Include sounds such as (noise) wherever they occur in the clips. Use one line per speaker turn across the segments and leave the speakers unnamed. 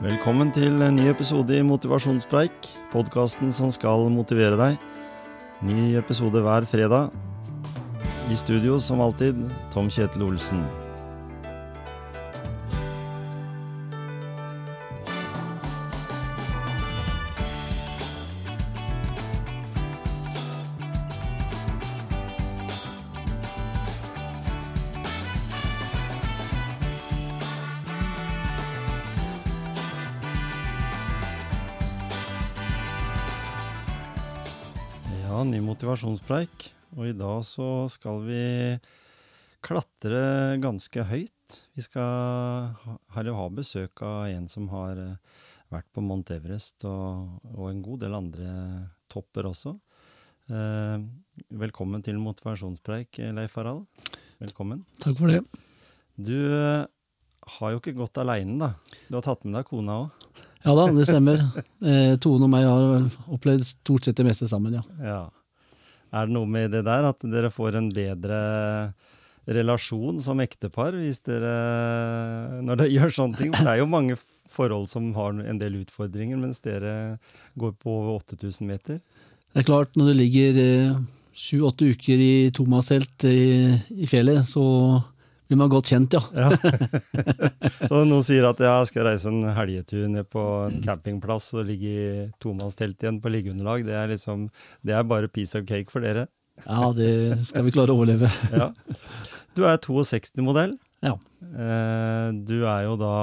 Velkommen til en ny episode i Motivasjonspreik, podkasten som skal motivere deg. Ny episode hver fredag. I studio, som alltid, Tom Kjetil Olsen. Motivasjonspreik. Og i dag så skal vi klatre ganske høyt. Vi skal eller ha besøk av en som har eh, vært på Mount Everest, og, og en god del andre topper også. Eh, velkommen til motivasjonspreik, Leif Harald. Velkommen.
Takk for det.
Du eh, har jo ikke gått aleine, da. Du har tatt med deg kona òg.
Ja da, det stemmer. Eh, Tone og meg har opplevd stort sett det meste sammen, ja.
Ja. Er det noe med det der at dere får en bedre relasjon som ektepar hvis dere, når dere (laughs) gjør sånne ting? For det er jo mange forhold som har en del utfordringer, mens dere går på over 8000 meter.
Det er klart, når du ligger sju-åtte uker i tomannstelt i, i fjellet, så blir man godt kjent, ja.
Ja. (laughs) Så noen sier at jeg skal reise en helgetur ned på en campingplass og ligge i tomannstelt igjen på liggeunderlag. Det er liksom, det er bare piece of cake for dere.
Ja, det skal vi klare å overleve. (laughs)
Ja. Du er 62-modell.
Ja.
Eh, Du er jo da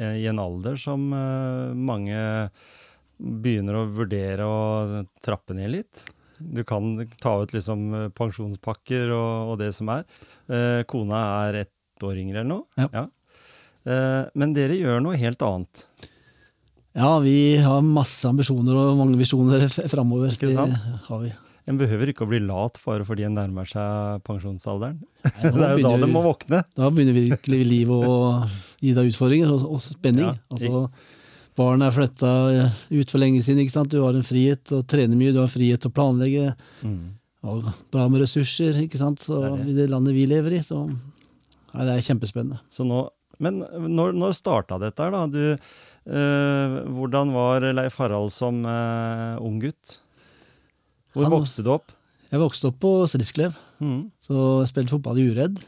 eh, i en alder som eh, mange begynner å vurdere å trappe ned litt. Du kan ta ut liksom eh, pensjonspakker og, og det som er. Eh, Kona er ett år yngre eller noe.
Ja.
Eh, Men dere gjør noe helt annet.
Ja, vi har masse ambisjoner og mange visjoner framover.
Ikke sant?
Det har vi.
En behøver ikke å bli lat bare fordi en nærmer seg pensjonsalderen.
Nei, (laughs)
Det er jo da det må våkne.
Da begynner virkelig livet å gi deg utfordringer og, og spenning.
Ja,
Altså, barn er flytta ut for lenge siden. ikke sant? Du har en frihet til å trene mye, du har frihet til å planlegge.
Mm.
Og bra med ressurser ikke sant? Så,
Det det.
i det landet vi lever i. Så ja, det er kjempespennende.
Så nå, men når, når starta dette her, da? Du, øh, hvordan var Leif Harald som øh, ung gutt? Hvor
Han-
vokste du opp?
Jeg vokste opp på Stridsklev,
Mm.
så jeg spilte fotball i Uredd.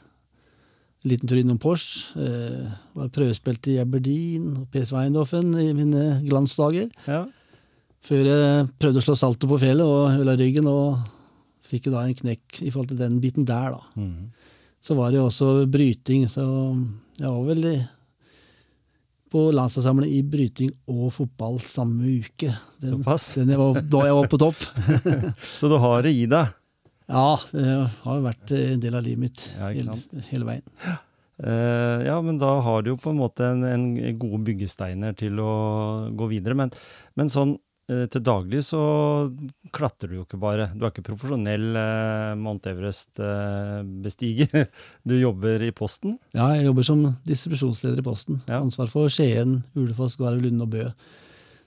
En liten tur innom Porsche. Eh, var prøvespilt i Aberdeen og PS Weindoffen i mine glansdager.
Ja.
Før jeg prøvde å slå salto på fjellet og ødela ryggen, og fikk da en knekk i forhold til den biten der, da.
Mm.
Så var det jo også bryting, så jeg var vel i, på landslagssamling i bryting og fotball samme uke. Den,
Såpass.
den jeg var, da jeg var på topp. (laughs)
Så du har det i deg?
Ja, det har vært en del av livet mitt
Ja,
hele, hele veien.
Uh, ja, men da har du jo på en måte en, en gode byggesteiner til å gå videre. Men, men sånn uh, til daglig så klatrer du jo ikke bare. Du er ikke profesjonell uh, Mount Everest-bestiger. (laughs) du jobber i Posten.
Ja, jeg jobber som distribusjonsleder i Posten.
Ja.
Ansvar for Skien, Ulefoss, Gvarv, Lunde og Bø.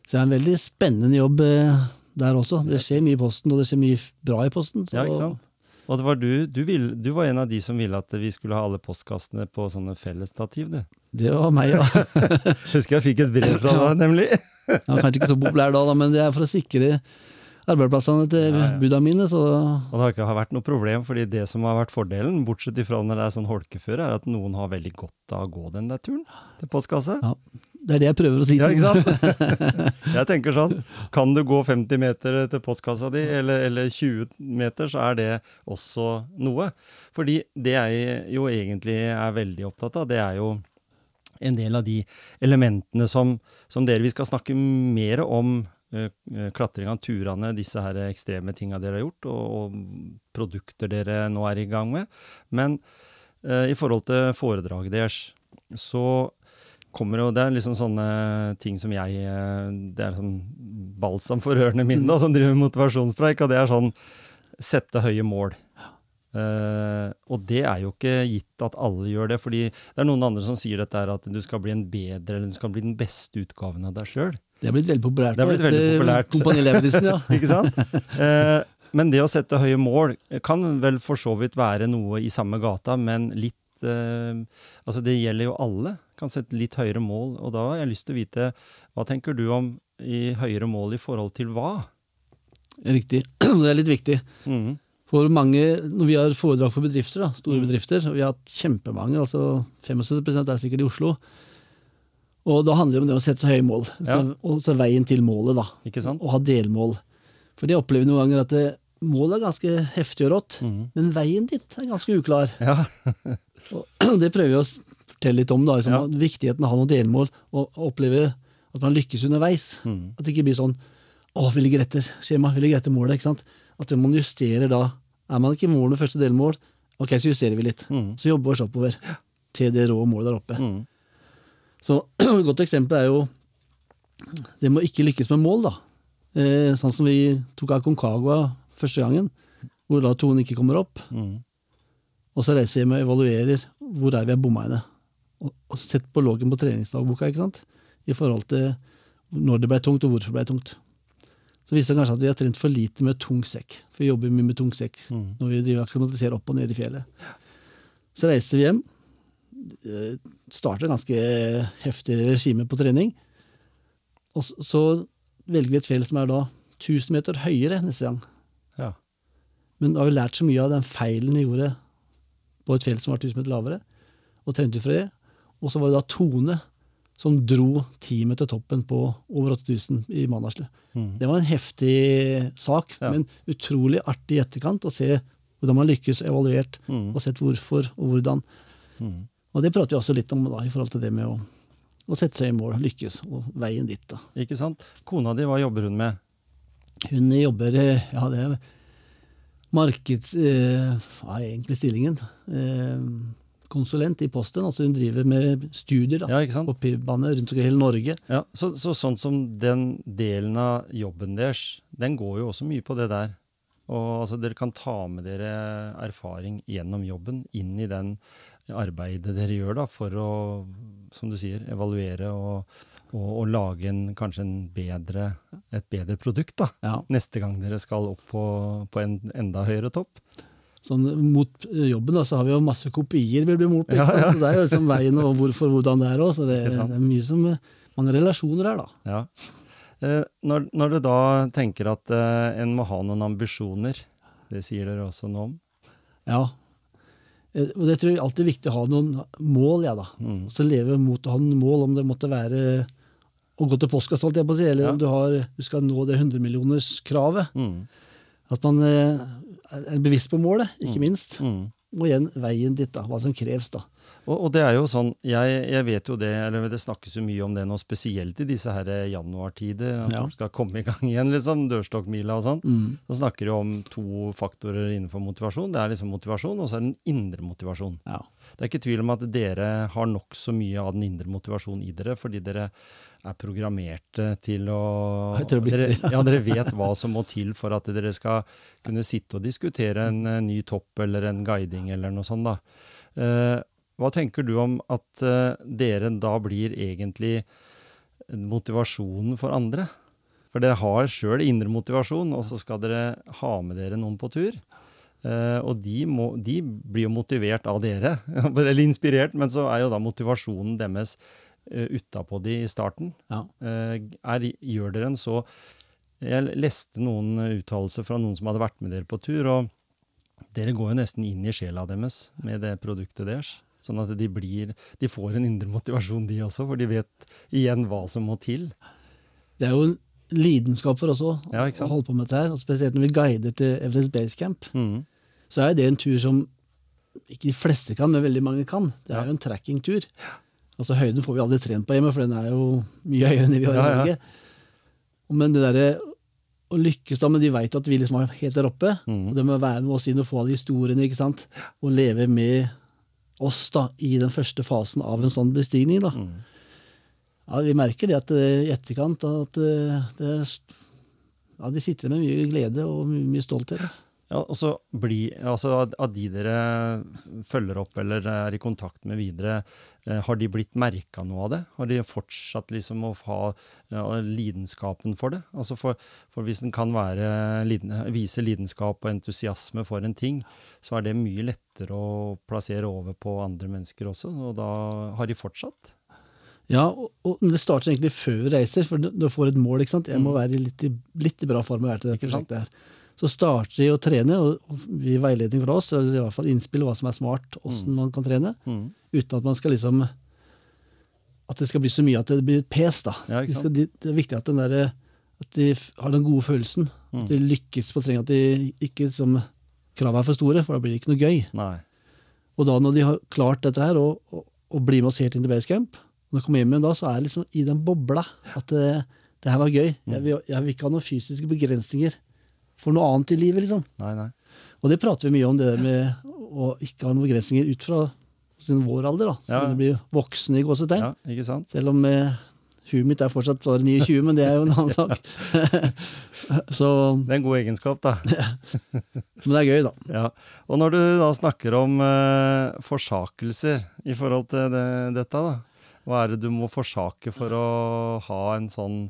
Så det er en veldig spennende jobb eh, der også. Det skjer mye i Posten, og det skjer mye bra i Posten. Så
Ja, ikke sant? Og det var du, du, vil, du var en av de som ville at vi skulle ha alle postkassene på sånne fellesstativ, du.
det var meg, ja. (laughs)
Husker jeg fikk et brev fra deg, nemlig.
Jeg var kanskje ikke så populær da, da, men det er for å sikre arbeidsplassene til
Ja, ja.
buda mine. Så
Og det har ikke vært noe problem, fordi det som har vært fordelen, bortsett ifra når det er sånn holkeføre, er at noen har veldig godt av å gå den der turen til postkasse.
ja, det er det jeg prøver å si.
Ja, ikke sant? (laughs) Jeg tenker sånn, kan du gå 50 meter til postkassa di, eller, eller 20 meter, så er det også noe. Fordi det jeg jo egentlig er veldig opptatt av, det er jo en del av de elementene som, som dere vi skal snakke mer om. eh, Klatringa, turene, disse her ekstreme tinga dere har gjort, og, og produkter dere nå er i gang med. Men eh, i forhold til foredraget deres, så kommer jo, Det er liksom sånne ting som jeg eh, Det er sånn balsam for ørene mine, da, som driver motivasjonspreik, og det er sånn sette høye mål. Uh, og det er jo ikke gitt at alle gjør det, fordi det er noen andre som sier dette her at du skal bli en bedre, eller du skal bli den beste utgaven av deg sjøl.
Det er blitt veldig populært.
Det er blitt veldig populært.
Kompani Lauritzen, ja. (laughs)
Ikke sant? Uh, men det å sette høye mål kan vel for så vidt være noe i samme gata, men litt eh, Altså, det gjelder jo alle. Kan sette litt høyere mål. Og da har jeg lyst til å vite hva tenker du om i høyere mål i forhold til hva?
Riktig. (clears throat) Det er litt viktig.
Mm.
For mange, når vi har foredrag for bedrifter, da, store
Mm.
bedrifter, og vi har hatt kjempemange, altså 75 er sikkert i Oslo, og da handler det om det å sette så høye mål.
Ja.
Og så veien til målet, da.
Ikke sant?
Og ha delmål. For det opplever vi noen ganger at det, målet er ganske heftig og rått,
mm.
men veien dit er ganske uklar.
Ja. (laughs)
Og (clears throat) det prøver vi å fortelle litt om, da, liksom,
Ja.
viktigheten av å ha noen delmål, og oppleve at man lykkes underveis.
Mm.
At det ikke blir sånn å, vi ligger etter skjema, vi ligger etter målet. ikke sant? At man justerer da. Er man ikke i mål med første delmål, ok, så justerer vi litt.
Mm.
Så jobber vi oss oppover til det rå målet der oppe.
Mm.
Så (clears throat) et godt eksempel er jo det med å ikke lykkes med mål, da. Eh, sånn som vi tok av Concagua første gangen, hvor da tonen ikke kommer opp.
Mhm.
Og så reiser vi hjem og evaluerer hvor er vi har bomma henne. Og, og sett på loggen på treningsdagboka ikke sant? i forhold til når det ble tungt, og hvorfor det ble tungt. Så viser det kanskje at vi har trent for lite med tung sekk. For vi jobber mye med tung sekk
mm.
når vi driver akklimatiserer opp og ned i fjellet. Så reiser vi hjem. eh, Starter ganske heftig regime på trening. Og så, så velger vi et fjell som er da 1000 meter høyere neste gang.
Ja.
Men da har vi lært så mye av den feilen vi gjorde på et fjell som var 1000 meter lavere, og trente ut fra det. Og så var det da Tone som dro teamet til toppen på over 8000 i Manaslu.
Mm.
Det var en heftig sak,
Ja.
men utrolig artig i etterkant å se hvordan man lykkes, evaluert,
mm.
og sett hvorfor og hvordan.
Mm.
Og det prater vi også litt om da, i forhold til det med å, å sette seg i mål, lykkes, og veien dit. da.
Ikke sant? Kona di, hva jobber hun med?
Hun jobber eh, ja, det er markeds... Eh, hva er egentlig stillingen? Eh, konsulent i Posten. altså Hun driver med studier da,
Ja,
på PIB-baner rundt omkring i hele Norge.
Ja, så, så sånn som den delen av jobben deres, den går jo også mye på det der. Og altså, dere kan ta med dere erfaring gjennom jobben inn i den arbeidet dere gjør da, for å, som du sier, evaluere og, og, og lage en, kanskje en bedre, et bedre produkt da,
Ja,
neste gang dere skal opp på, på en enda høyere topp.
sånn Mot jobben da, så har vi jo masse kopier vi blir målt på.
Ja, ja.
Så det er jo liksom veien og hvorfor hvordan det er òg. Så det, det er mye som mange relasjoner her, da.
Ja. Eh, når, når du da tenker at eh, en må ha noen ambisjoner, det sier dere også noe om.
Ja. Eh, Og det tror jeg alltid er viktig å ha noen mål, ja da.
Mm.
Så leve mot å ha noen mål, om det måtte være å gå til postkassa, holdt jeg på å si, eller
Ja.
om du, har, du skal nå det 100-millionerskravet.
Mm.
At man eh, er bevisst på målet, ikke minst.
Mm.
Og igjen veien dit, da, hva som kreves. da.
Og, og det er jo sånn, jeg, jeg vet jo det, eller det snakkes jo mye om det nå, spesielt i disse her januartider, at
Ja.
folk skal komme i gang (laughs) igjen, liksom, dørstokkmila og sånn.
Mm.
Så snakker vi om to faktorer innenfor motivasjon. Det er liksom motivasjon, og så er det den indre motivasjon.
Ja.
Det er ikke tvil om at dere har nokså mye av den indre motivasjonen i dere, fordi dere er programmerte til å dere, ja, dere vet hva som må til for at dere skal kunne sitte og diskutere en, eh, ny topp eller en guiding eller noe sånt. da. Eh, hva tenker du om at eh, dere da blir egentlig motivasjonen for andre? For dere har sjøl indre motivasjon, og så skal dere ha med dere noen på tur. Uh, og de, må, de blir jo motivert av dere, (laughs) eller inspirert, men så er jo da motivasjonen deres utapå de i starten.
Ja.
Eh, er, gjør dere en så Jeg leste noen uttalelser fra noen som hadde vært med dere på tur, og dere går jo nesten inn i sjela deres med det produktet deres. Sånn at de, blir, de får en indre motivasjon, de også, for de vet igjen hva som må til.
Det er jo en lidenskap for oss òg,
Ja,
å holde på med dette her. Og spesielt når vi guider til Everest Base Camp,
mm.
så er det en tur som ikke de fleste kan, men veldig mange kan. Det er
Ja.
jo en trekkingtur. Altså Høyden får vi aldri trent på hjemme, for den er jo mye høyere enn det vi har i
Ja, ja.
Men det derre å lykkes da, men de veit at vi liksom er helt der oppe.
Mm.
Og det med å være med oss inn og få alle historiene, ikke sant. Og leve med oss da, i den første fasen av en sånn bestigning. da.
Mm.
Ja, Vi merker det at eh, i etterkant at eh, det ja, de sitter med mye glede og mye, mye stolthet.
Ja, og så bli, altså av- de dere følger opp eller er i kontakt med videre, eh, har de blitt merka noe av det? Har de fortsatt liksom å ha ja, lidenskapen for det? Altså for, for Hvis en kan være, vise lidenskap og entusiasme for en ting, så er det mye lettere å plassere over på andre mennesker også, og da har de fortsatt.
Ja, og, og det starter egentlig før vi reiser, for du, du får et mål. ikke sant? Jeg må være i litt, i, litt i bra form å være til det
Mm. Ikke sant?
prosjektet her. Så starter de å trene, og, vi veiledning fra oss, eller i hvert fall innspill hva som er smart, hvordan man kan trene,
Mm.
uten at man skal liksom At det skal bli så mye at det blir et pes, da.
Ja, ikke
De skal, de, det er viktig at, den der, at de har den gode følelsen.
Mm.
At de lykkes på trening, at de ikke liksom, Kravene er for store, for da blir det ikke noe gøy.
Nei.
Og da når de har klart dette her, og, og, og blir med oss helt inn til basecamp, når de kommer hjem igjen da, så er det liksom i den bobla at det, det her var gøy. Jeg vil, jeg vil ikke ha noen fysiske begrensninger for noe annet i livet, liksom.
Nei, nei.
Og det prater vi mye om, det der med å ikke ha noen begrensninger ut fra sin vår alder, da. Så
Ja.
blir voksen i gåsetegn.
Ja, ikke sant?
Selv om eh, huet mitt er fortsatt bare 29, men det er jo en annen (laughs) sak. (laughs) så,
Det er en god egenskap, da. (laughs)
men det er gøy, da.
Ja, og når du da snakker om eh, forsakelser i forhold til det, dette, da. Hva er det du må forsake for å ha en sånn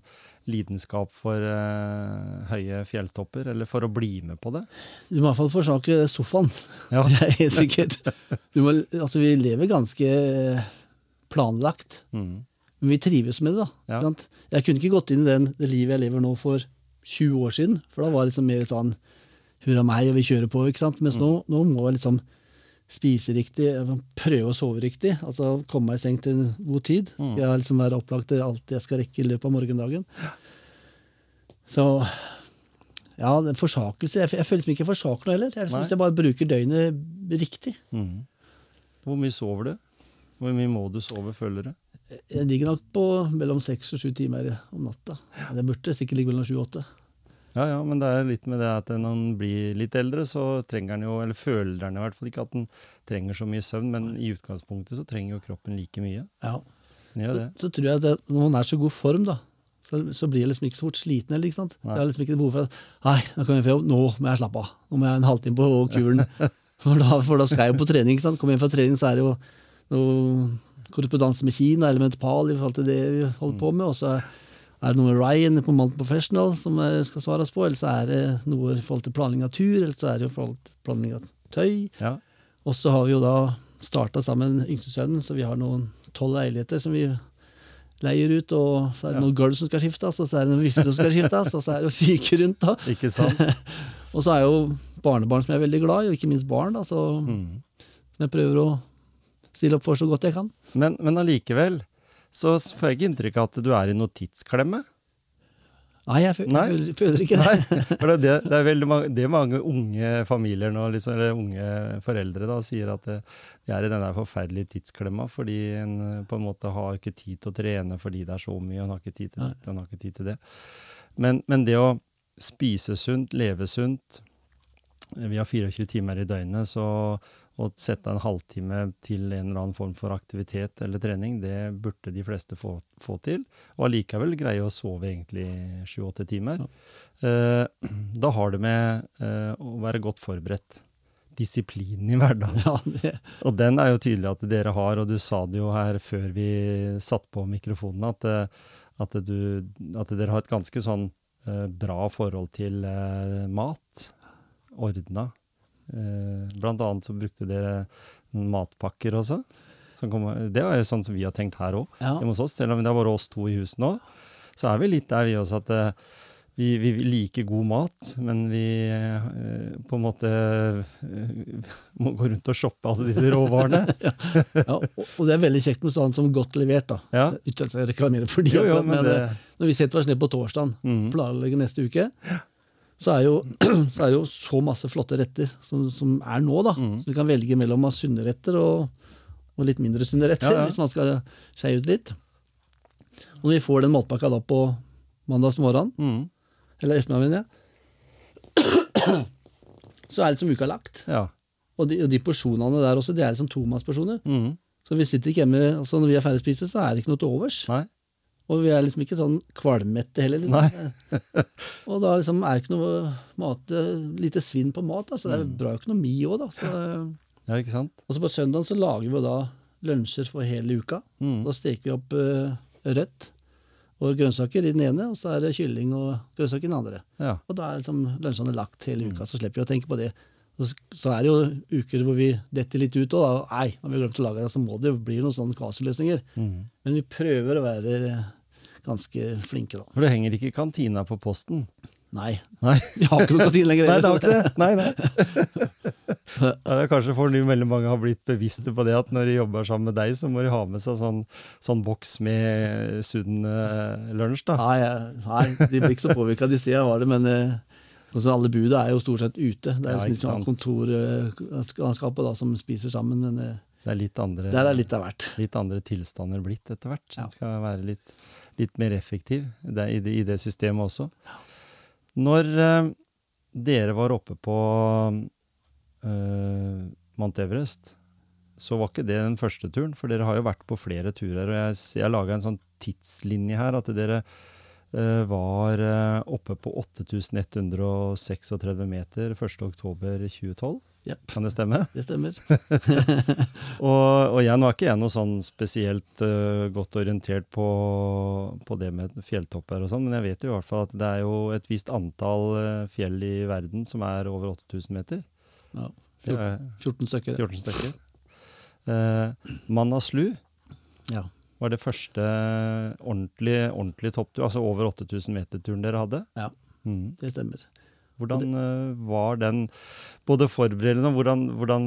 lidenskap for eh, høye fjelltopper, eller for å bli med på det?
Du må i hvert fall forsake sofaen.
Ja. (laughs)
Det er helt sikkert. Du må, altså, vi lever ganske planlagt,
Mm.
men vi trives med det. da.
Ja.
Jeg kunne ikke gått inn i den, det livet jeg lever nå for 20 år siden, for da var det liksom mer sånn hurra meg, og vi kjører på. ikke sant? Mens nå, nå må jeg liksom spise riktig, prøve å sove riktig. altså Komme meg i seng til en god tid. Skal jeg liksom være opplagt til alt jeg skal rekke i løpet av morgendagen. Så ja, er forsakelse. Jeg, jeg føler liksom ikke jeg forsaker noe heller. Jeg
føler
at jeg bare bruker døgnet riktig.
Mm. Hvor mye sover du? Hvor mye må du sove, føler du?
Jeg ligger nok på mellom seks og sju timer om natta. Det burde sikkert ligge mellom sju og åtte.
Ja, ja, men det er litt med det at når han blir litt eldre, så trenger han jo, eller føler han i hvert fall ikke at han trenger så mye søvn, men i utgangspunktet så trenger jo kroppen like mye.
Ja.
Så.
Så tror jeg at det, når man er så god form, da, så, så blir jeg liksom ikke så fort sliten heller. ikke sant?
Nei.
Jeg har liksom ikke behov for at Nei, nå kan jeg få jobb, nå må jeg slappe av. Nå må jeg en halvtime på kuren. (laughs) For da, for da skal jeg jo på trening. ikke sant? Kommer hjem fra trening, så er det jo noe korrespondanse med Kina eller med Nepal i forhold til det vi holder på med. Og så er det noe med Ryan på Mountain Professional som eh, skal svares på. Eller så er det noe i forhold til planlegging av tur, eller så er det jo i forhold til planlegging av tøy.
Ja.
Og så har vi jo da starta sammen yngste yngstesønnen, så vi har noen tolv leiligheter som vi leier ut. Og så er det noen gulv som skal skiftes, og så er det noen vifter som skal skiftes, og så er det å fyke rundt. da.
Ikke sant? (laughs)
Og så er jo barnebarn som jeg er veldig glad i, og ikke minst barn, da, så,
Mm.
jeg prøver å stille opp for så godt jeg kan.
Men, men allikevel så får jeg ikke inntrykk av at du er i noe tidsklemme.
Nei, jeg, føler,
Nei.
føler, føler ikke det.
Nei, (laughs) for det, det, er veldig mange, det mange unge familier nå, liksom, eller unge foreldre da, sier at det, de er i den der forferdelige tidsklemma fordi en eh, på en måte har ikke tid til å trene fordi det er så mye, og en har ikke tid til,
Nei.
en har ikke tid til det. Men, men det å spise sunt, leve sunt Vi har 24 timer i døgnet, så å sette en halvtime til en eller annen form for aktivitet eller trening, det burde de fleste få, få til. Og allikevel greie å sove egentlig sju-åtte timer. Eh, da har det med eh, å være godt forberedt. Disiplinen i hverdagen.
Ja, det,
Og den er jo tydelig at dere har, og du sa det jo her før vi satt på mikrofonen, at, eh, at, du, at dere har et ganske sånn eh, bra forhold til eh, mat. Ordna. Eh, blant annet så brukte dere matpakker også. Som kom, det er jo sånn som vi har tenkt her òg,
ja.
hjemme hos oss. Selv om det er bare oss to i huset nå, så er vi litt der vi også at eh, vi, vi liker god mat, men vi eh, på en måte eh, må gå rundt og shoppe altså disse råvarene. (laughs)
ja, og, og det er veldig kjekt med sånn som godt levert. da.
Ja.
Uten at jeg reklamerer for de,
Jo, jo, men
men
det
når vi setter oss ned på torsdagen,
mm.
planlegger neste uke, så er, jo, (clears throat) så er det jo så masse flotte retter som, som er nå, da.
Mm.
Så vi kan velge mellom av sunne retter og, og litt mindre sunne retter,
Ja, ja.
hvis man skal skeie ut litt. Og når vi får den matpakka da på mandags morgen,
mm.
eller ettermiddag, mener jeg, (clears throat) så er liksom uka lagt.
Ja.
Og de, og de porsjonene der også, det er liksom tomannsporsjoner.
Mhm.
Så vi sitter ikke hjemme, altså når vi er ferdig spist, så er det ikke noe til overs.
Nei.
Og vi er liksom ikke sånn kvalmette heller. Liksom. (laughs) Og da liksom er det ikke noe mat, lite svinn på mat, da, så det er
Mm.
bra økonomi òg, da. Så,
Ja, ikke sant?
og så på søndagen så lager vi da lunsjer for hele uka.
Mm.
Da steker vi opp uh, rødt og grønnsaker i den ene, og så er det kylling og grønnsaker i den andre.
Ja.
Og da er liksom lunsjene lagt hele
Mm.
uka, så slipper vi å tenke på det. Så, så er det jo uker hvor vi detter litt ut og da. Nei, når vi har glemt å lage det, så må det bli noen sånne kvasiløsninger.
Mm.
Men vi prøver å være ganske flinke, da.
For det henger ikke kantina på posten.
Nei,
Nei, (laughs)
vi har ikke noen kantine lenger.
nei det har ikke det. Nei, nei. (laughs) Ja, det er kanskje for nå veldig mange har blitt bevisste på det at når de jobber sammen med deg, så må de ha med seg sånn, sånn boks med sunn eh, lunsj, da.
Nei, nei, de blir ikke så påvirka, de ser jeg var det, men eh, altså, alle buda er jo stort sett ute. Det er
Ja,
liksom
ikke sant.
kontorlandskapet da, som spiser sammen, men eh,
Det er litt andre,
der er litt
litt andre tilstander blitt etter hvert.
Ja.
Det skal være litt, litt mer effektiv det, i, det, i det systemet også. Når eh, dere var oppe på eh, Mount Everest, så var ikke det den første turen, for dere har jo vært på flere turer. og Jeg, jeg laga en sånn tidslinje her, at dere eh, var eh, oppe på 8136 meter 1.10.2012.
Ja,
Kan det stemme?
det stemmer. (laughs)
Og, og nå er ikke jeg noe sånn spesielt uh, godt orientert på, på det med fjelltopper og sånn, men jeg vet i hvert fall at det er jo et visst antall uh, fjell i verden som er over 8000 meter.
Ja,
Det er
14 stykker.
14 stykker. Eh, Manaslu
Ja.
var det første ordentlige, ordentlig topptur, altså over 8000 meter-turen dere hadde.
Ja.
mm.
Det stemmer.
Hvordan øh, var den både forberedende og hvordan, hvordan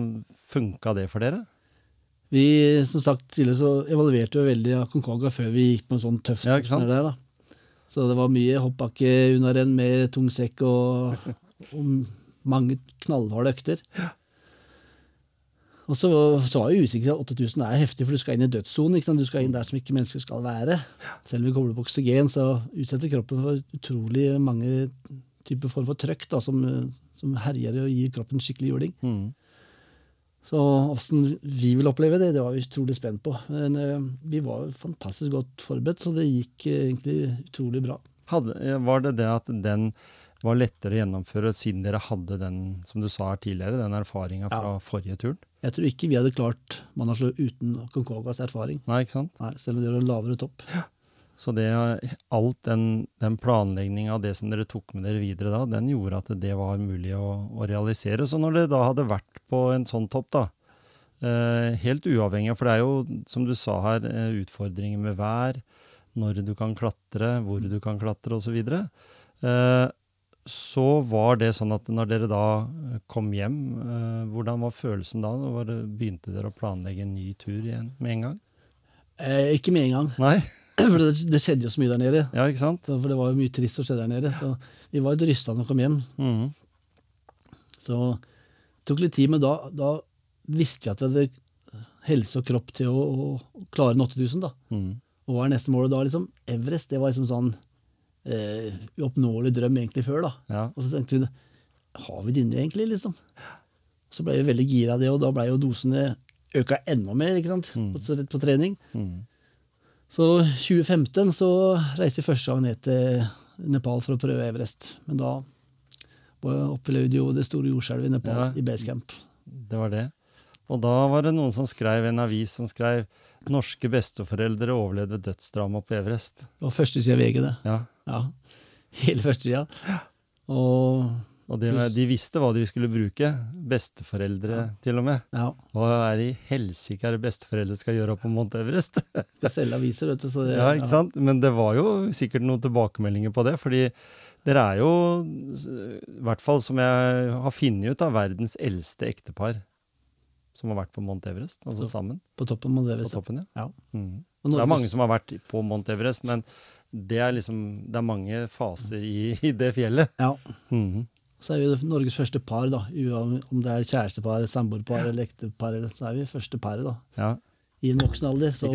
funka det for dere?
Vi, som sagt tidligere, så evaluerte jo veldig Aconcagua før vi gikk på en sånn tøff
Ja,
der. da. Så det var mye hoppbakke under renn med tung sekk og, og mange knallharde økter. Og så, så var jeg usikker. 8000 er heftig, for du skal inn i dødssonen. ikke sant? Du skal inn der som ikke mennesker skal være. Selv om vi kobler på oksygen, så utsetter kroppen for utrolig mange typer form for trøkk da, som, som herjer og gir kroppen skikkelig juling.
Mm.
Så åssen vi vil oppleve det, det var vi utrolig spent på. Men uh, vi var fantastisk godt forberedt, så det gikk uh, egentlig utrolig bra.
Hadde, eh, var det det at den var lettere å gjennomføre siden dere hadde den, som du sa her tidligere, den erfaringa fra
Ja.
forrige turen?
Jeg tror ikke vi hadde klart Manaslu uten Konkogas erfaring.
Nei, ikke sant?
Nei, selv om det var en lavere topp.
Så det, alt den, den planlegginga av det som dere tok med dere videre da, den gjorde at det var mulig å, å realisere. Så når dere da hadde vært på en sånn topp, da, eh, helt uavhengig, for det er jo, som du sa her, eh, utfordringer med vær, når du kan klatre, hvor du kan klatre osv. Eh, så var det sånn at når dere da kom hjem, eh, hvordan var følelsen da? Var det, begynte dere å planlegge en ny tur igjen med en gang?
Eh, ikke med en gang,
Nei?
For det, det skjedde jo så mye der nede.
Ja, ikke sant?
Så, for det var jo mye trist som skjedde der nede. Så vi var litt rysta når vi kom hjem.
Mm.
Så det tok litt tid, men da, da visste vi at vi hadde helse og kropp til å, å klare en 8000. da.
Mm.
Og hva er neste mål da? liksom? Everest det var liksom sånn eh, uoppnåelig drøm egentlig før. da.
Ja.
Og så tenkte vi har vi det inne egentlig, liksom? Så ble vi veldig gira av det, og da ble jo dosene øka enda mer ikke sant?
Mm.
På, på trening.
Mhm.
Så 2015 så reiste vi første gang ned til Nepal for å prøve Everest. Men da opplevde jo det store jordskjelvet i Nepal,
Ja.
i basecamp.
Det var det. Og da var det noen som skrev en avis som skrev 'Norske besteforeldre overlevde dødsdrama på Everest'.
Det var førstesida av VG, det.
Ja,
Ja. Hele førstesida. Og
Og de, de visste hva de skulle bruke. Besteforeldre, til og med.
ja,
Hva er i helsike er det besteforeldre skal gjøre på Mount Everest? (laughs)
skal selge aviser, vet du. Så det,
ja, ikke sant? Men det var jo sikkert noen tilbakemeldinger på det. fordi dere er jo, i hvert fall som jeg har funnet ut, av verdens eldste ektepar som har vært på Mount Everest. Altså
Så-
sammen
På toppen av
på
Everest.
toppen. ja.
Ja. Og
Det er mange som har vært på Mount Everest, men det er liksom Det er mange faser i, i det fjellet.
Ja.
Mhm.
Så er vi Norges første par, da. Om det er kjærestepar, samboerpar eller ektepar, så er vi første paret, da.
Ja.
I en voksen alder. Så?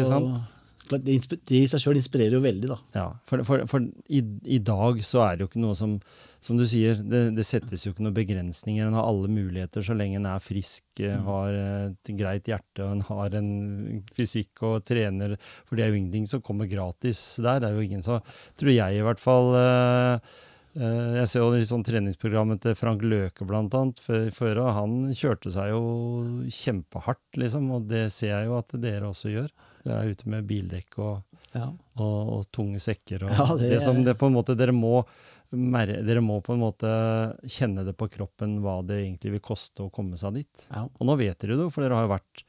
Det, i seg sjøl inspirerer jo veldig, da.
Ja, for, for, for i, i dag så er det jo ikke noe som Som du sier, det, det settes jo ikke noen begrensninger. En har alle muligheter så lenge en er frisk, eh, har et greit hjerte og en har en fysikk og trener. For det er jo ingenting som kommer gratis der. Det er jo ingen så Tror jeg i hvert fall eh, Jeg ser jo sånn treningsprogrammet til Frank Løke blant annet før, før, og han kjørte seg jo kjempehardt, liksom. Og det ser jeg jo at dere også gjør. Dere er ute med bildekk og
Ja.
og, og tunge sekker. Og
Ja,
det,
det-
som det på en måte, dere må, dere må på en måte kjenne det på kroppen hva det egentlig vil koste å komme seg dit.
ja.
Og nå vet dere det for dere har jo vært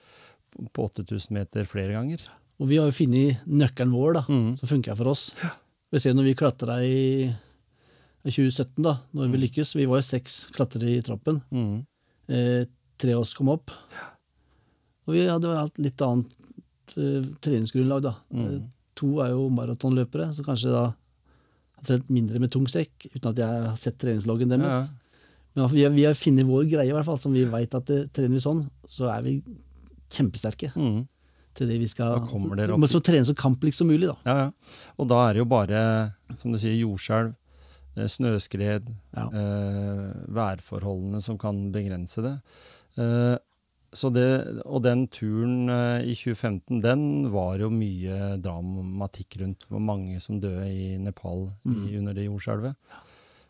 på 8000 meter flere ganger.
Og vi har jo funnet nøkkelen vår, da,
mm.
som funker for oss. Vi ser når vi klatra i 2017, da, når vi lykkes. Vi var jo seks klatrere i trappen.
Mm.
Eh, tre av oss kom opp. Og vi hadde hatt litt annet eh, treningsgrunnlag, da.
Mm.
Eh, to er jo maratonløpere, så kanskje da har trent mindre med tung sekk, uten at jeg har sett treningsloggen deres.
Ja.
Men altså, vi har, vi har funnet vår greie, i hvert fall, som vi veit at det, trener vi sånn, så er vi kjempesterke
Mm.
til det vi skal så,
opp
må
i-
så kamplikt som mulig, da.
Ja, ja. Og da er det jo bare, som du sier, jordskjelv, eh, snøskred,
Ja.
eh, værforholdene som kan begrense det. Eh, så det. Og den turen eh, i 2015, den var jo mye dramatikk rundt. Det var mange som døde i Nepal i, under det jordskjelvet.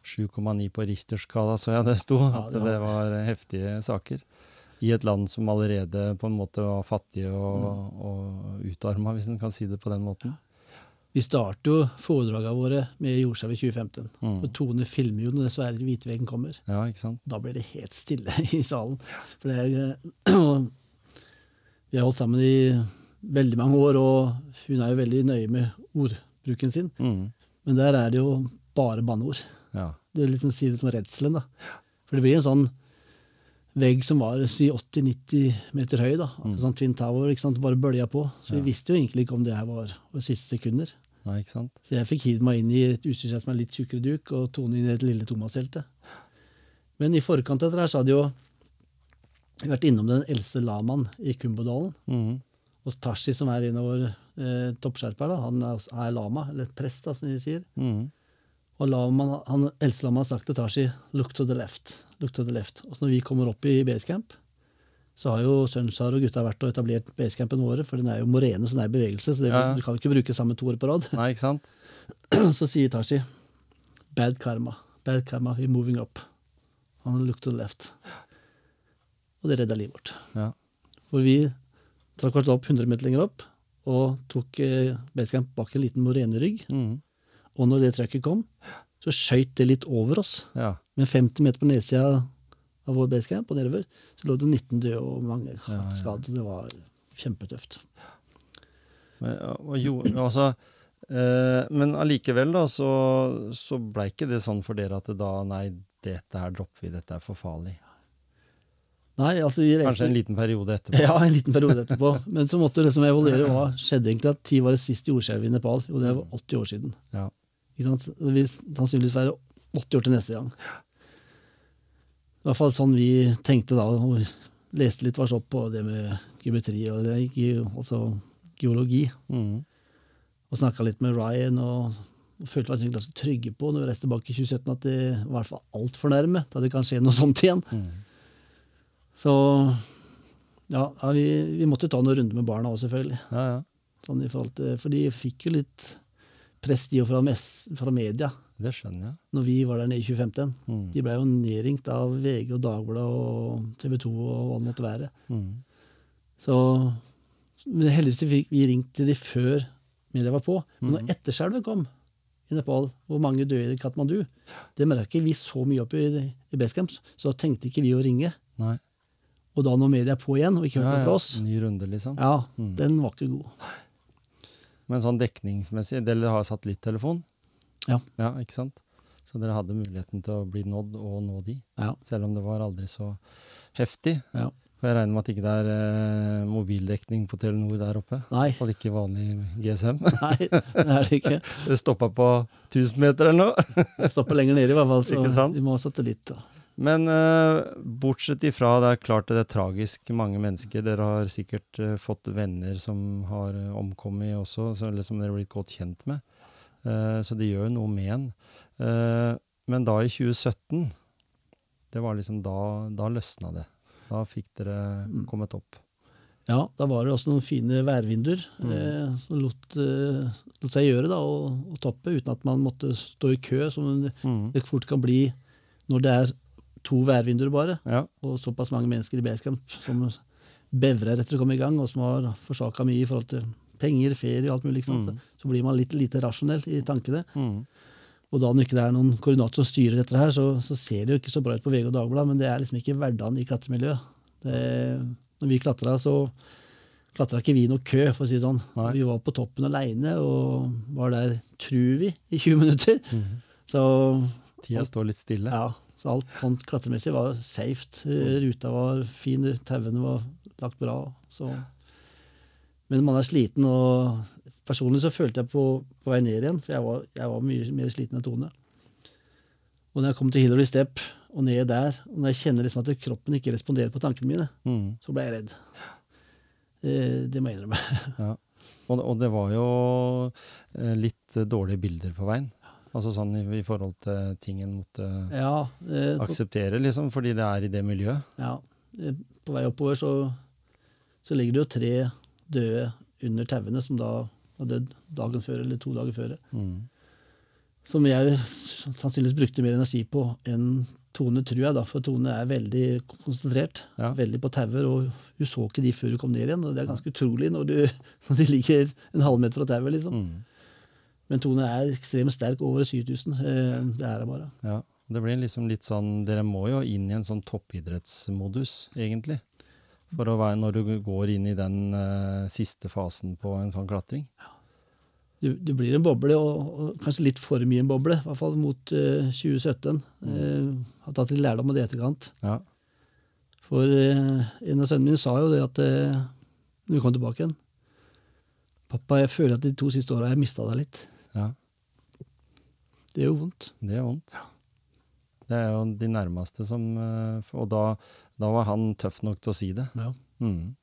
7,9 på Richterskala, så jeg det sto. At
det var-
heftige saker. I et land som allerede på en måte var fattig og, og utarma, hvis en kan si det på den måten.
Vi starter jo foredragene våre med jordskjelvet i 2015.
Mm.
Og Tone filmer jo når dessverre Hvitveggen kommer.
Ja, ikke sant?
Da blir det helt stille (laughs) i salen. For det er, (clears throat) vi har holdt sammen i veldig mange år, og hun er jo veldig nøye med ordbruken sin.
Mm.
Men der er det jo bare banneord.
Ja.
Det er liksom sier litt om redselen, da. For det blir en sånn vegg som var si 80-90 meter høy, da. Sånn Twin Tower, ikke sant, bare bølja på. Så vi visste jo egentlig ikke om det her var over siste sekunder.
Nei, ikke sant?
Så jeg fikk hivd meg inn i et utstyrsett som er litt tjukkere duk, og Tone inn i et lille Thomas-teltet. Men i forkant av dette her så hadde jo vært innom den eldste lamaen i Kumbodalen.
Mhm.
Og Tashi, som er en av våre eh, toppskjerper, da, han er, er lama, eller prest, da, som de sier.
Mhm.
Og lamaen, han eldste lamaen har sagt til Tashi 'look to the left'. look to the left. Og så når vi kommer opp i basecamp, så har jo Sunshar og gutta vært og etablert basecampen våre, for den er jo morene, så den er i bevegelse, så det,
Ja.
du kan ikke bruke samme to år på rad.
Nei, ikke sant? (clears throat)
så sier Tashi 'bad karma'. Bad karma, we're moving up. Han look to the left. Og det redda livet vårt.
Ja.
For vi trakk oss opp 100 meter lenger opp og tok eh, basecamp bak en liten morenerygg.
Mm.
Og når det trøkket kom, så skøyt det litt over oss.
Ja.
Men 50 meter på nedsida av vår basecamp og nedover, så lå det 19 døde og mange
ja.
skadde. Det var kjempetøft.
Men, og jo, altså, eh, men allikevel, da, så, så blei ikke det sånn for dere at det da Nei, dette her dropper vi, dette er for farlig.
Nei, altså vi
Kanskje en liten periode etterpå. (laughs)
Ja, en liten periode etterpå. Men så måtte vi liksom evaluere hva skjedde egentlig. At ti var det siste jordskjelvet i Nepal. Jo, det var 80 år siden.
Ja.
Ikke sant? Det vil sannsynligvis være 80 år til neste gang. I hvert fall sånn vi tenkte da. og leste litt vars opp på det med geometri, og altså geologi.
Mm.
Og snakka litt med Ryan, og, og følte oss egentlig ganske trygge på når vi reiste tilbake i 2017 at det var i hvert fall altfor nærme. Da det kan skje noe (laughs) sånt igjen.
Mm.
Så ja, vi, vi måtte ta noen runder med barna òg, selvfølgelig.
Ja, ja.
Sånn i forhold til, for de fikk jo litt press de fra, fra media
Det skjønner jeg.
når vi var der nede i 2015.
Mm.
De blei jo nedringt av VG og Dagbladet og TV 2 og hva det måtte være.
Mm.
Så men heldigvis fikk vi ringt til de før media var på. Men når etterskjelvet kom i Nepal, hvor mange døde i Katmandu, det merka ikke vi så mye opp i, i Basecamp, så da tenkte ikke vi å ringe.
Nei.
Og da når media er på igjen og ikke
Ja,
hørte
ja.
fra oss,
Ny runde, liksom.
ja,
Mm.
den var ikke god.
Men sånn dekningsmessig, dere har satellittelefon?
Ja.
Ja, ikke sant? Så dere hadde muligheten til å bli nådd og nå de,
Ja.
selv om det var aldri så heftig.
Ja.
For jeg regner med at ikke det er eh, mobildekning på Telenor der oppe?
Nei,
Og ikke vanlig GSM. (laughs)
nei, det er det ikke. (laughs)
Det stoppa på 1000 meter eller noe.
Det stopper lenger nede i hvert fall, så
Ikke
vi må ha satellitt. Da.
Men uh, bortsett ifra, det er klart det er tragisk mange mennesker. Dere har sikkert uh, fått venner som har uh, omkommet også, så, eller som dere har blitt godt kjent med. Så det gjør jo noe med en. Men da i 2017, det var liksom da, da løsna det. Da fikk dere
Mm.
kommet opp.
Ja, da var det også noen fine værvinduer
Mm.
eh, som lot, eh, lot seg gjøre da, å, å toppe, uten at man måtte stå i kø, som det
Mm.
det fort kan bli når det er to værvinduer bare,
Ja.
og såpass mange mennesker i basecamp som bevrer etter å komme i gang, og som har forsaka mye i forhold til penger, ferie og alt mulig.
Mm.
Så blir man litt lite rasjonell i tankene.
Mm.
Og da når ikke det er noen koordinator som styrer dette her, så, så ser det jo ikke så bra ut på VG og Dagbladet, men det er liksom ikke hverdagen i klatremiljøet. Det, når vi klatra, så klatra ikke vi noe kø, for å si det sånn.
Nei.
Vi var på toppen aleine og var der, tror vi, i 20 minutter.
Mm.
Så
Tida står litt stille.
ja, så alt sånn klatremessig var safe. Ruta var fin, tauene var lagt bra. Så. Men man er sliten, og personlig så følte jeg på, på vei ned igjen, for jeg var, jeg var mye mer sliten enn Tone. Og når jeg kom til Hillary Step og ned der, og når jeg kjenner liksom at kroppen ikke responderer på tankene mine,
Mm.
så ble jeg redd. Eh, det må jeg innrømme.
Ja. Og, og det var jo eh, litt eh, dårlige bilder på veien. Altså sånn i, i forhold til ting en måtte
Ja, eh,
akseptere, liksom, fordi det er i det miljøet.
ja, eh, på vei oppover så, så ligger det jo tre døde under tauene som da var dødd dagen før eller to dager før.
Mm.
Som jeg sannsynligvis brukte mer energi på enn Tone, tror jeg. da, For Tone er veldig konsentrert.
Ja.
Veldig på tauer. Og hun så ikke de før hun kom ned igjen. og Det er ganske utrolig når du (laughs) når ligger en halvmeter fra tauet. Liksom.
Mm.
Men Tone er ekstremt sterk over 7000. Eh, det er hun bare.
Ja. Det blir liksom litt sånn Dere må jo inn i en sånn toppidrettsmodus, egentlig. For å være, når du går inn i den uh, siste fasen på en sånn klatring.
Du, du blir en boble, og, og kanskje litt for mye en boble. I hvert fall mot uh, 2017. Eh, har tatt litt lærdom av det i etterkant.
Ja.
For eh, en av sønnene mine sa jo det at eh, når vi kom tilbake igjen Pappa, jeg føler at de to siste åra har jeg mista deg litt.
Ja.
Det er jo vondt.
Det er vondt. Det er jo de nærmeste som eh, Og da, da var han tøff nok til å si det.
Ja.
Mm.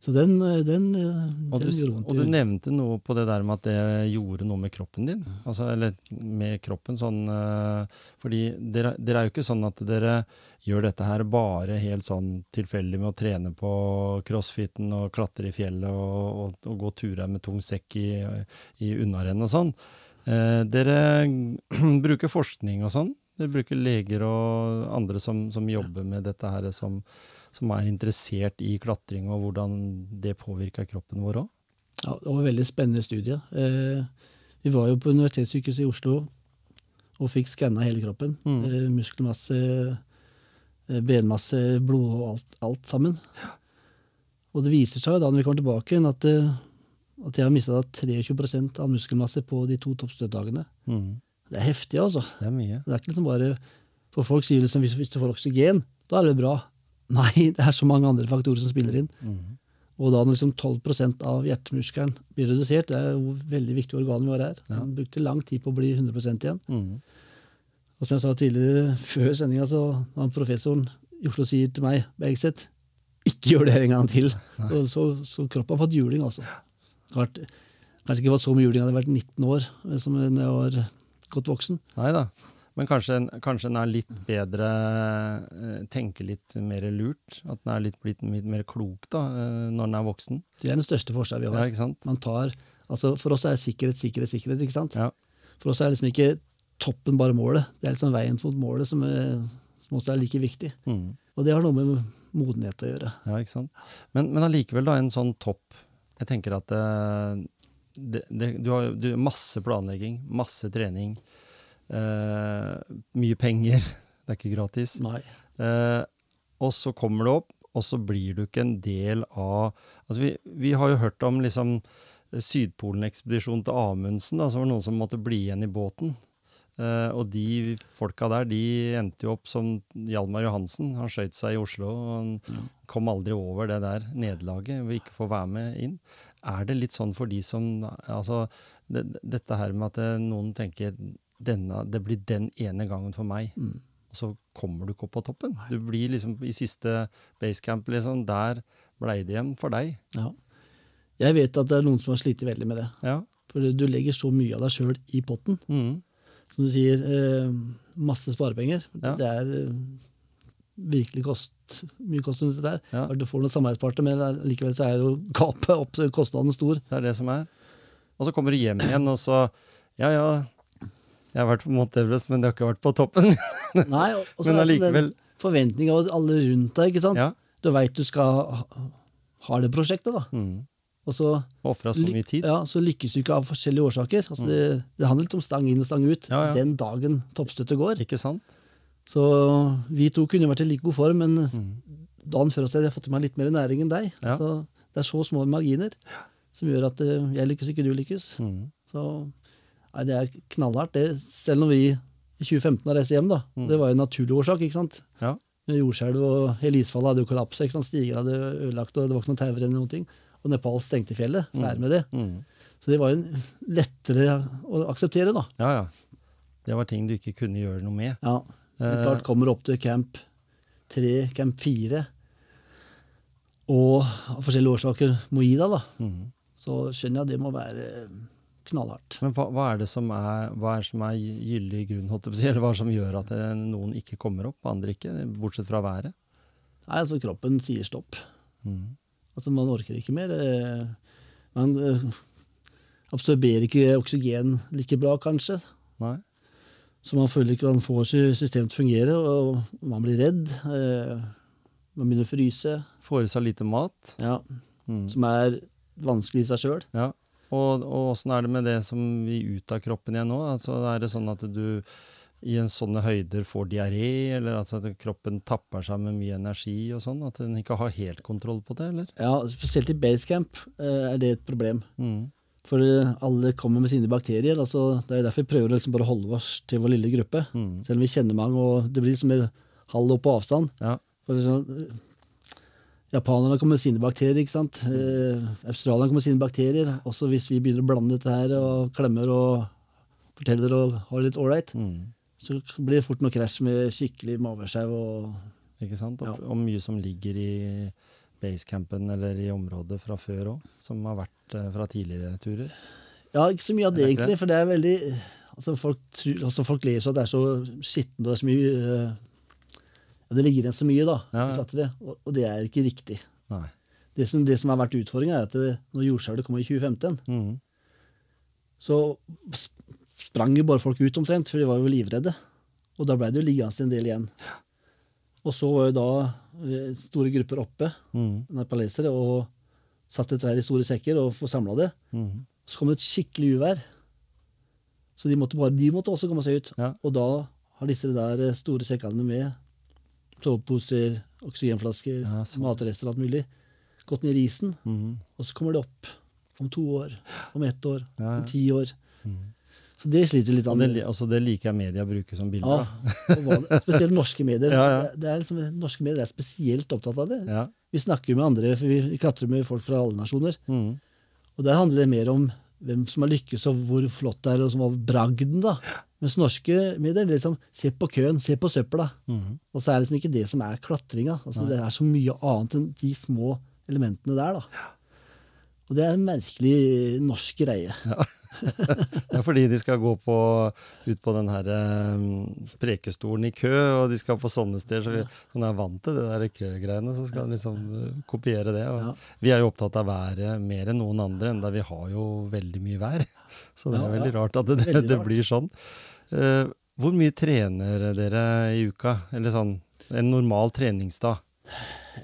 Så den, eh, den, eh,
Og,
den
du,
gjorde vondt.
og du nevnte noe på det der med at det gjorde noe med kroppen din. Altså, eller med kroppen sånn eh, Fordi dere, dere er jo ikke sånn at dere gjør dette her bare helt sånn tilfeldig med å trene på crossfiten og klatre i fjellet og, og, og gå turer med tung sekk i, i unnarenn og sånn. Eh, dere (clears throat) bruker forskning og sånn. Dere bruker leger og andre som, som jobber med dette her, som, som er interessert i klatring og hvordan det påvirka kroppen vår òg.
Ja, det var en veldig spennende studie. Eh, vi var jo på Universitetssykehuset i Oslo og fikk skanna hele kroppen.
Mm.
Eh, muskelmasse, eh, benmasse, blod og alt, alt sammen. Og det viser seg da når vi kommer tilbake at, at jeg har mista 23% av muskelmasse på de to toppstøtdagene.
Mm.
Det er heftig, altså.
Det er mye.
Det er ikke liksom bare For folk sier liksom hvis, hvis du får oksygen, da er det bra. Nei, det er så mange andre faktorer som spiller inn.
Mm.
Og da når liksom 12 av hjertemuskelen blir redusert, det er jo veldig viktig organ vi har her.
Ja.
Han brukte lang tid på å bli 100 igjen.
Mm.
Og som jeg sa tidligere, før sendinga, så var professoren i Oslo sier til meg, Bergseth, ikke gjør det en gang til. (laughs) Og så, så kroppen har fått juling, altså. Klart, kanskje ikke fått så mye juling, jeg hadde vært 19 år eh, som når jeg var godt voksen.
Nei da. Men kanskje, kanskje den er litt bedre eh, Tenker litt mer lurt? At den er litt blitt litt mer klok da, eh, når den er voksen?
Det er den største forskjellen vi
Ja,
har.
sant?
Man tar, altså For oss er sikkerhet, sikkerhet, sikkerhet. ikke sant?
Ja.
For oss er liksom ikke toppen bare målet. Det er liksom veien mot målet som, er, som også er like viktig.
Mm.
Og det har noe med modenhet å gjøre.
Ja, ikke sant? Men, men allikevel, da, en sånn topp Jeg tenker at eh, det, det, du har du, masse planlegging, masse trening, eh, mye penger. (laughs) Det er ikke gratis. Eh, og så kommer du opp, og så blir du ikke en del av altså Vi, vi har jo hørt om liksom Sydpolen-ekspedisjonen til Amundsen, da, så var det noen som måtte bli igjen i båten. Eh, og de folka der, de endte jo opp som Hjalmar Johansen. Han skøyt seg i Oslo, og han kom aldri over det der nederlaget ved ikke å få være med inn. Er det litt sånn for de som Altså, det, dette her med at noen tenker denne, det blir den ene gangen for meg.
Mm.
og så kommer du ikke opp på toppen. Du blir liksom i siste basecamp, liksom. Der blei det igjen for deg.
Ja. Jeg vet at det er noen som har slitt veldig med det.
Ja.
For du legger så mye av deg sjøl i potten.
Mm.
Som du sier, eh, masse sparepenger.
Ja.
Det er eh, virkelig kost, mye kostnad rundt det her.
Ja.
Du får noen samarbeidspartnere, men likevel så er jo gapet opp, kostnaden stor.
Det er det som er. Og så kommer du hjem igjen, og så Ja, ja, jeg har vært på Mount Everest, men det har ikke vært på toppen. (laughs)
Nei, og, så er det sånn
allikevel
den forventninga av alle rundt deg. ikke sant?
Ja.
Du veit du skal ha, det prosjektet, da.
Mm.
Og så,
så mye tid.
ja, så lykkes du ikke av forskjellige årsaker. Altså det, det handler litt om stang inn og stang ut.
Ja, ja.
Den dagen toppstøttet går.
Ikke sant?
Så vi to kunne vært i like god form, men
Mm.
dagen før oss hadde jeg fått i meg litt mer næring enn deg.
Ja.
Så det er så små marginer som gjør at eh, jeg lykkes, ikke du lykkes.
Mm.
Så nei, det er knallhardt. Det, selv når vi i 2015 har reist hjem, da.
Mm.
Det var jo en naturlig årsak, ikke sant.
Ja.
Med jordskjelv og hele isfallet hadde jo kollapsa. ikke sant? Stiger hadde ødelagt, og det var ikke noen tauer eller noen ting. Og Nepal stengte fjellet. vær med det.
Mm.
Så det var jo lettere å akseptere, da.
Ja, ja. Det var ting du ikke kunne gjøre noe med.
Ja. Men
Eh,
klart kommer opp til camp 3, camp 4, og av forskjellige årsaker deg, da.
mm.
Så skjønner jeg at det må være knallhardt.
Men hva, hva er det som er, hva er, som er gyldig grunn, eller hva som gjør at eh, noen ikke kommer opp, andre ikke, bortsett fra været?
Nei, altså kroppen sier stopp.
Mm.
Altså man orker ikke mer. Eh, Man eh, absorberer ikke oksygen like bra, kanskje.
Nei?
Så man føler ikke man får sy- systemet til å fungere, og man blir redd. Man begynner å fryse,
Får i seg lite mat?
ja,
Mm.
som er vanskelig i seg sjøl.
Ja. Og og åssen er det med det som vil ut av kroppen igjen nå? Altså, er det sånn at du i en sånne høyder får diaré, eller at kroppen tapper seg med mye energi og sånn? At den ikke har helt kontroll på det, eller?
Ja, spesielt i basecamp eh, er det et problem.
Mm.
For eh, alle kommer med sine bakterier. altså Det er derfor vi prøver å liksom bare holde oss til vår lille gruppe.
Mm.
Selv om vi kjenner mange, og det blir liksom mer halv opp på avstand.
Ja.
For eh, Japanerne kommer med sine bakterier, ikke sant. Eh, Australierne kommer med sine bakterier. Også hvis vi begynner å blande dette her og klemmer og forteller og har litt ålreit,
Mm.
så blir det fort noe krasj med skikkelig mavesjau og
Ikke sant? Og,
Ja.
og mye som ligger i basecampen eller i området fra før òg, som har vært eh, fra tidligere turer.
Ja, ikke så mye av det, egentlig, for det er veldig altså folk, altså folk leser at det er så skittent og det er så mye øh, ja, Det ligger igjen så mye, da,
Ja, ja.
og, og det er ikke riktig.
Nei.
Det som, det som har vært utfordringa, er at det, når jordskjelvet kom i 2015,
Mm.
så sprang jo bare folk ut omtrent, for de var jo livredde. Og da blei det jo liggende en del igjen. Og så var jo da eh, store grupper oppe,
Mm.
nepalesere, og satte trær i store sekker og få samla det.
Mm.
Så kom det et skikkelig uvær. Så de måtte, bare, de måtte også komme seg ut. Og da har disse der eh, store sekkene med soveposer, oksygenflasker,
Ja,
matrester og alt mulig, gått ned i isen.
Mm.
Og så kommer det opp om to år, om ett år,
Ja, ja.
om ti år.
Mm.
Så det sliter litt an.
det, altså det liker jeg media bruker som bilde.
Ja, (laughs) spesielt norske medier. (laughs) Det, er liksom, norske medier er spesielt opptatt av det.
Ja.
Vi snakker med andre, for vi vi klatrer med folk fra alle nasjoner.
Mm.
Og der handler det mer om hvem som har lykkes, og hvor flott det er, og som var bragden, da. Mens norske medier er liksom se på køen, se på søpla.
Mm.
Og så er det liksom ikke det som er klatringa. Altså, det er så mye annet enn de små elementene der, da. Og det er en merkelig norsk greie.
Det er fordi de skal gå på, ut på den her eh, prekestolen i kø, og de skal på sånne steder. Så vi sånn er vant til det der køgreiene, så skal de liksom eh, kopiere det. Og
Ja.
Vi er jo opptatt av været mer enn noen andre, enda vi har jo veldig mye vær. Så det
Ja,
er veldig
ja.
rart at det, det,
det
blir sånn. Eh, hvor mye trener dere i uka? Eller sånn en normal treningsdag?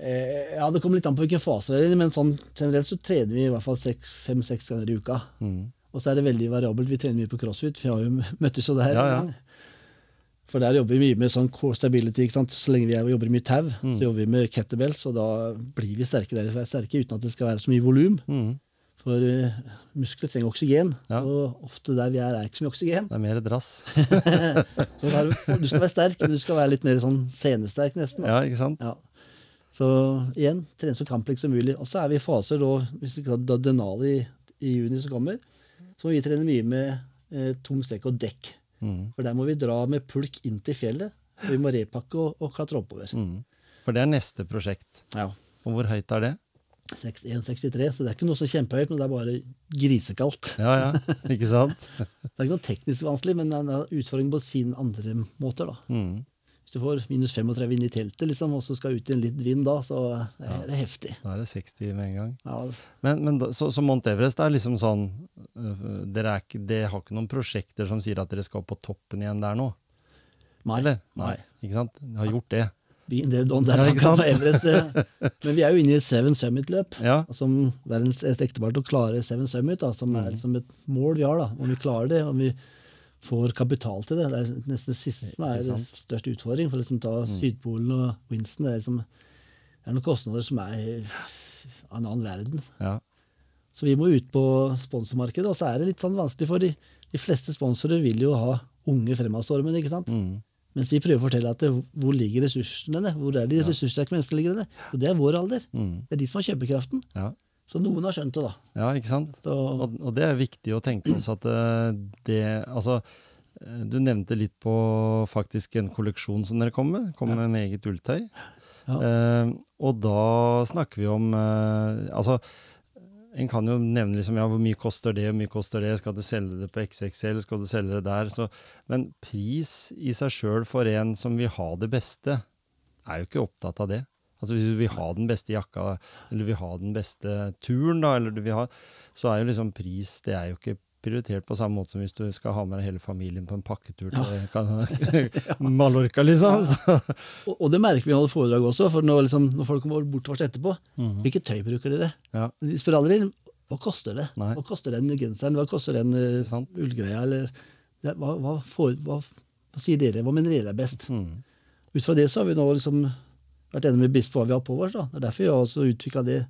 Eh, ja, Det kommer litt an på hvilken fase vi er i, men sånn generelt så trener vi i hvert fall fem-seks ganger i uka.
Mm.
Og så er det veldig variabelt. Vi trener mye på crossfit. Vi har jo (laughs) møttes jo der.
Ja, ja.
For der jobber vi mye med sånn core stability. ikke sant? Så lenge vi er, jobber mye tau,
Mm.
så jobber vi med kettlebells, og da blir vi sterke der vi er sterke, uten at det skal være så mye volum.
Mm.
For uh, muskler trenger oksygen,
Ja.
og ofte der vi er, er ikke så mye oksygen.
Det er mer drass. (laughs)
Du, du skal være sterk, men du skal være litt mer sånn senesterk, nesten. da.
Ja, ikke sant?
Ja. Så igjen, trene så kamplik som mulig. Og så er vi i faser da, hvis vi det Denali i, i juni som kommer, så må vi trene mye med eh, tung strekk og dekk.
Mm.
For der må vi dra med pulk inn til fjellet. Vi må repakke og, og klatre oppover.
Mm. For det er neste prosjekt.
Ja.
Og hvor høyt er det?
1,63, så det er ikke noe så kjempehøyt, men det er bare grisekaldt.
Ja, ja, ikke sant? (laughs)
Det er ikke noe teknisk vanskelig, men det er en utfordring på sin andre måter. da.
Mm.
Hvis du får minus 35 inn i teltet, liksom, og så skal ut i en litt vind da, så er det heftig.
Da er det 60 med en gang.
Ja,
Men, men da, så, så Mount Everest er liksom sånn øh, dere, er ikke, dere har ikke noen prosjekter som sier at dere skal på toppen igjen der nå?
nei.
Eller?
Nei.
Ikke sant? Dere har gjort det.
There, done that,
Ja,
det. (laughs) Men vi er jo inne i et Seven Summit-løp.
Ja.
Som verdens et ektepar til å klare Seven Summit, da, som
Mm.
er som et mål vi har. da, Om vi klarer det, om vi får kapital til det. Det er nesten det siste som er den største utfordring. For liksom ta Sydpolen og Winston, det er, liksom, det er noen kostnader som er av en annen verden.
ja.
Så vi må ut på sponsormarkedet, og så er det litt sånn vanskelig, for de, de fleste sponsorer vil jo ha unge fremadstormende, ikke sant?
Mm.
Mens vi prøver å fortelle at det, hvor ligger ressursene? Hvor er de ressurssterke menneskene ligger? Og det er vår alder.
Mm.
Det er de som har kjøpekraften.
Ja.
Så noen har skjønt det, da.
ja, ikke sant? Og, og det er viktig å tenke oss at øh, det Altså, øh, du nevnte litt på faktisk en kolleksjon som dere kom med. Kom med eget ulltøy.
Ja.
Eh, og da snakker vi om eh, Altså, en kan jo nevne liksom, ja, hvor mye koster det, hvor mye koster det, skal du selge det på XXL, skal du selge det der? Så, men pris i seg sjøl for en som vil ha det beste, er jo ikke opptatt av det. Altså Hvis du vil ha den beste jakka, eller du vil ha den beste turen, da, eller du vil ha, så er jo liksom pris det er jo ikke prioritert på samme måte som hvis du skal ha med hele familien på en pakketur til ja. (laughs) Mallorca, liksom. Ja. (laughs)
og, og det merker vi i alle foredrag også, for når, liksom, når folk kommer bort til oss etterpå
Mhm.
Hvilket tøy bruker dere?
Ja,
De spør aldri hva koster det.
Nei.
Hva koster den genseren, hva koster den uh, ullgreia, eller det, hva, hva, for, hva, hva sier dere, hva mener dere er best?
Mm.
Ut fra det så har vi nå liksom vært enig med på hva vi har på oss. da. Det er derfor vi har også utvikla det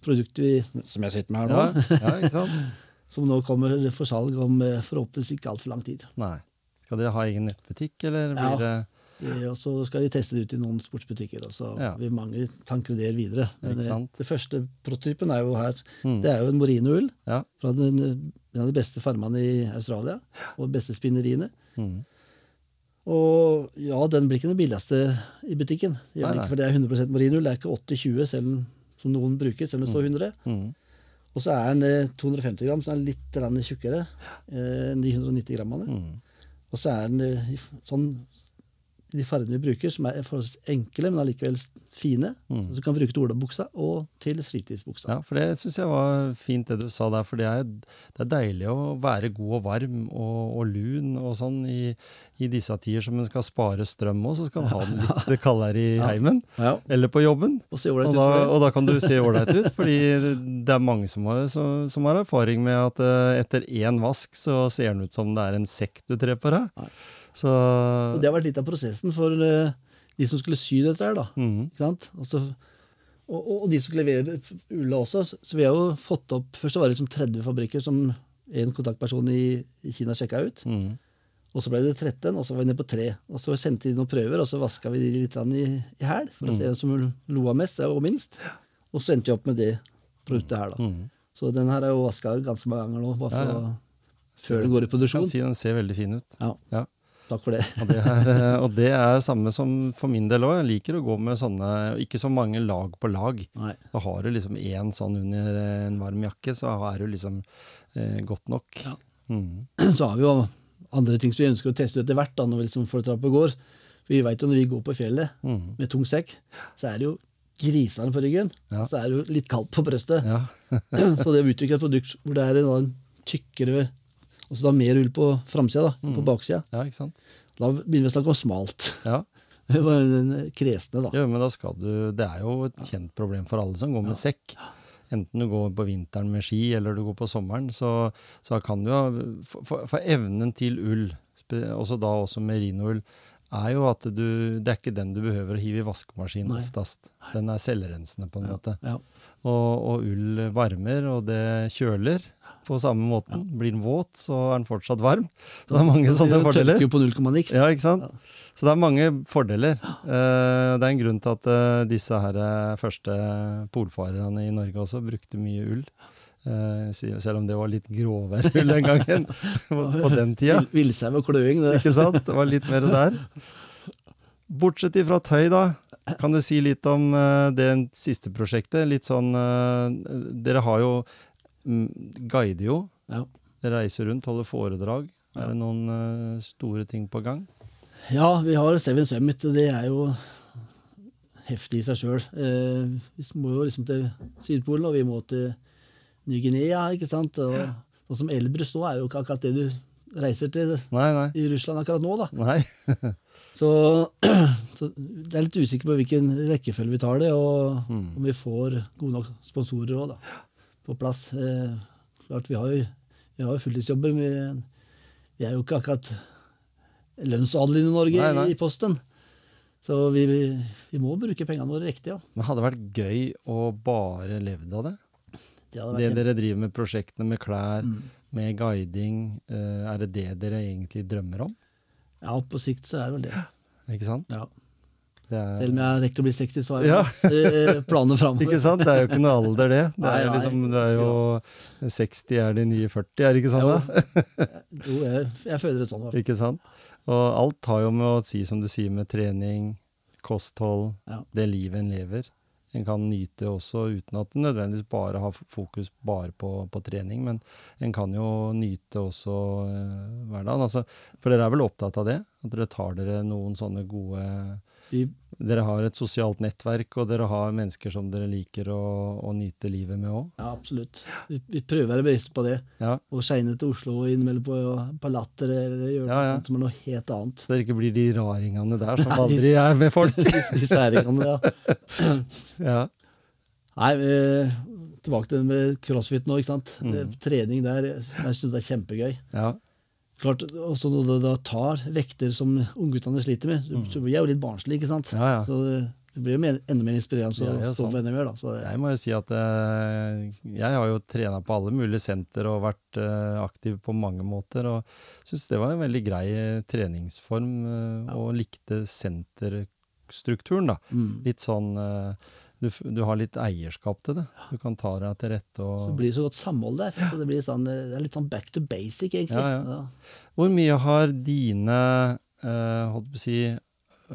produktet vi, som jeg sitter med her nå,
ja, ja, ikke sant? (laughs)
som nå kommer for salg om eh, forhåpentligvis ikke altfor lang tid.
Nei. Skal dere ha egen nettbutikk, eller
Ja.
det
Eh, Og så skal vi teste det ut i noen sportsbutikker. og så
Ja.
vi mange tanker der videre. Men
Ikke
eh, det første prototypen er jo her.
Mm.
Det er jo en morinoull
Ja.
fra den, en av de beste farmene i Australia. Og de beste spinneriene.
Mm.
Og ja, den blir ikke den billigste i butikken.
Nei, nei.
ikke, for det er 100 marinull. Det er ikke 80-20 selv om- som noen bruker, selv om det står 100.
Mm.
Og så er den eh, 250 gram, så den er litt tjukkere eh, enn de 190 grammene.
Mm.
Og så er den eh, sånn de fargene vi bruker, som er forholdsvis enkle, men allikevel fine.
Mm.
Så du kan bruke til olabuksa og til fritidsbuksa.
Ja, for det syns jeg var fint det du sa der, for det er, det er deilig å være god og varm og, og lun og sånn i, i disse tider som en skal spare strøm òg, så skal en ha den litt (laughs) kaldere i heimen.
Ja.
Eller på jobben.
Og
Og da, og da kan du se (laughs) ålreit ut, fordi det er mange som har, som, som har erfaring med at uh, etter én vask så ser den ut som det er en sekk du trer på deg. Så
Og det har vært litt av prosessen for eh, de som skulle sy dette her, da.
mhm,
Ikke sant? Altså, og, og, de som skulle levere ulla også. Så vi har jo fått opp Først var det liksom 30 fabrikker som en kontaktperson i, i Kina sjekka ut.
mhm.
Og så ble det 13, og så var vi nede på 3. Og så sendte de noen prøver, og så vaska vi de litt i, i hæl for å se hvem som lo av mest og minst. Og så endte vi opp med det produktet her, da.
mhm.
Så den her er jo vaska ganske mange ganger nå, bare for
Ja, ja.
før den går i produksjon.
Jeg kan si den ser veldig fin ut.
Ja,
Ja.
Takk for det.
Og det, er, eh, og det er samme som for min del òg. Jeg liker å gå med sånne, ikke så mange lag på lag.
Nei.
Da har du liksom én sånn under eh, en varm jakke, så er du liksom eh, godt nok.
Ja.
Mm. (clears throat)
Så har vi jo andre ting som vi ønsker å teste ut etter hvert, da, når vi liksom får trappa går. For vi vet jo når vi går på fjellet
Mm.
med tung sekk, så er det jo grisene på ryggen.
Ja.
Så er det jo litt kaldt på brøstet.
Ja. (clears throat)
så det å utvikle et produkt hvor det er en, en tykkere Altså har mer ull på framsida, da, på baksida.
ja, ikke sant?
Da begynner vi å snakke om smalt.
Ja. (laughs)
Det var den Kresne, da.
ja, men da skal du Det er jo et kjent problem for alle som går med sekk. Enten du går på vinteren med ski, eller du går på sommeren, så, så kan du ha For, for, for evnen til ull, også da også merinoull, er jo at du Det er ikke den du behøver å hive i vaskemaskinen
Nei.
oftest. Den er selvrensende, på en måte.
Ja.
Og, og ull varmer, og det kjøler på samme måten. Blir den våt, så er den fortsatt varm. Så det er mange sånne
Det
fordeler.
på null komma niks.
Ja, ikke sant? Så det er mange fordeler. Eh, det er en grunn til at eh, disse her eh, første polfarerne i Norge også brukte mye ull. Selv om det var litt grovere (laughs) ull den gangen, på, den tida.
Vill- Villsau og kløing. Det.
Ikke sant? Det var litt mer der. Bortsett ifra tøy, da. Kan du si litt om det siste prosjektet? Litt sånn Dere har jo Guider jo.
Ja.
Reiser rundt, holder foredrag.
Ja.
Er det noen uh, store ting på gang?
Ja, vi har Seven Summit, og det er jo heftig i seg sjøl. Eh, vi må jo liksom til Sydpolen, og vi må til Ny-Guinea, ikke sant. Og sånn som Elbrus nå er jo ikke akkurat det du reiser til
Nei, nei.
i Russland akkurat nå, da. (laughs) Så, (clears throat) så det er litt usikker på hvilken rekkefølge vi tar det, og
Mm.
om vi får gode nok sponsorer òg, da. På plass. Eh, klart, vi har jo, vi har jo fulltidsjobber. men Vi er jo ikke akkurat lønnsadelen i Norge
Nei, nei.
i posten. Så vi, vi, vi må bruke pengene våre riktig, ja.
Men hadde det vært gøy å bare levd av det?
Det
Det dere driver med prosjektene med klær,
Mm.
med guiding, eh, er det det dere egentlig drømmer om?
Ja, på sikt så er det vel det.
Ikke sant?
Ja.
Er,
Selv om jeg har rekt å bli 60, så har jeg
Ja.
planer (laughs) framover.
Ikke sant? Det er jo ikke noe alder, det. Det er jo,
nei.
liksom, det er jo 60 er de nye 40, er det ikke sånn?
Jo.
da? (laughs)
Jo, jeg, jeg føler det sånn. Da.
Ikke sant? Og alt har jo med å si, som du sier, med trening, kosthold,
Ja.
det livet en lever. En kan nyte også uten at en nødvendigvis bare har fokus bare på, på trening, men en kan jo nyte også eh, hverdagen. Altså, for dere er vel opptatt av det? At dere tar dere noen sånne gode
Vi,
Dere har et sosialt nettverk, og dere har mennesker som dere liker å, å nyte livet med òg?
ja, absolutt. Vi, vi prøver å være bevisste på det.
Ja.
Og skeine til Oslo og innimellom på, på Latter eller gjøre
Ja, ja.
noe sånt som er noe helt annet.
Så dere ikke blir de raringene der som (laughs)
Nei,
aldri er med folk? (laughs)
De, særingene, ja. (laughs)
Ja.
Nei, vi, tilbake til det med crossfit nå, ikke sant.
Mm.
Trening der, jeg synes det er kjempegøy.
ja.
Klart, også når du da tar vekter som ungguttene sliter med, så blir jeg jo litt barnslig, ikke sant.
Mm. Ja, ja.
Så det, blir jo mer, enda mer inspirerende
Ja, ja,
å stå på mer, da. Så
Jeg må jo si at eh, jeg har jo trena på alle mulige senter og vært eh, aktiv på mange måter. Og syns det var en veldig grei treningsform, eh, og likte senterstrukturen, da.
mm.
Litt sånn eh, du, du har litt eierskap til det. Du kan ta deg til rette
Så
det
blir det så godt samhold der. Så det, blir sånn, eh, det er litt sånn back to basic, egentlig.
Ja, ja. Hvor mye har dine eh, si,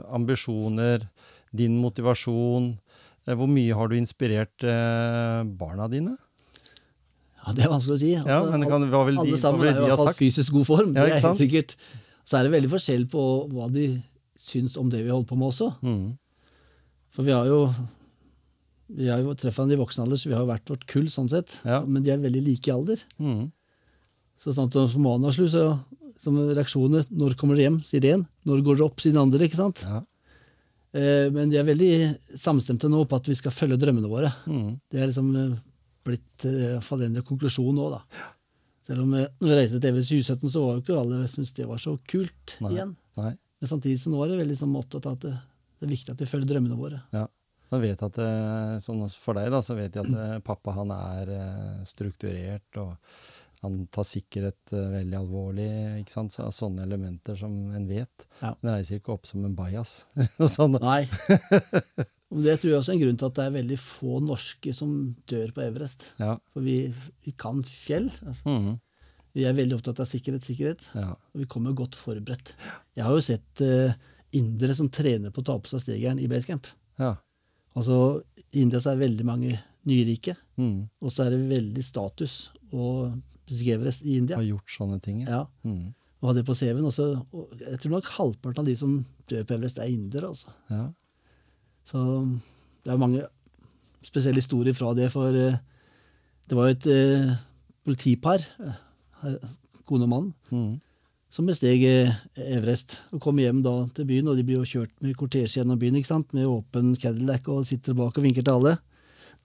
ambisjoner, din motivasjon eh, Hvor mye har du inspirert eh, barna dine?
Ja, Det er vanskelig å si.
Ja, men kan, hva vil de,
alle
hva vil de
er
i
hvert fall fysisk god form.
Ja,
det er helt sikkert. Så er det veldig forskjell på hva de syns om det vi holder på med også.
Mm.
For vi har jo vi har jo treffet i voksen alder, så vi har jo vært vårt kull sånn sett.
Ja.
Men de er veldig like i alder.
Mm.
Så sånn som på Manaslu, så som reaksjoner Når kommer dere hjem? sier det en. Når går dere opp? sier den andre. ikke sant?
Ja.
Eh, men de er veldig samstemte nå på at vi skal følge drømmene våre.
Mm.
Det er liksom eh, blitt eh, den hvert fall en konklusjon nå, da. Selv om eh, når vi reiste til EVS i 2017, så var jo ikke alle syntes det var så kult
Nei.
igjen.
Nei.
Men samtidig så nå er det veldig sånn opptatt av at det, det er viktig at vi følger drømmene våre.
Ja. Jeg vet at sånn For deg da, så vet jeg at eh, pappa han er eh, strukturert, og han tar sikkerhet veldig alvorlig. ikke sant? Så, sånne elementer som en vet.
Ja.
Den reiser ikke opp som en bajas. (laughs) Sånn.
Nei. (laughs) Og det tror jeg også er en grunn til at det er veldig få norske som dør på Everest.
Ja.
For vi, vi kan fjell.
Mhm.
Vi er veldig opptatt av sikkerhet, sikkerhet.
ja.
Og vi kommer godt forberedt. Jeg har jo sett uh, indere som trener på å ta på seg stegeren i basecamp.
ja.
Altså, I India så er det veldig mange nyrike,
mm.
og så er det veldig status å beskrive Everest i India.
Har gjort sånne ting. Ja. Mhm.
og ha det på CV-en. Og jeg tror nok halvparten av de som dør på Everest, er indere. altså.
ja.
Så det er mange spesielle historier fra det, for eh, det var jo et eh, politipar, eh, kone og mann,
Mhm.
Som besteg eh, Everest og kom hjem da til byen, og de blir jo kjørt med kortesje gjennom byen ikke sant? med åpen Cadillac og sitter bak og vinker til alle.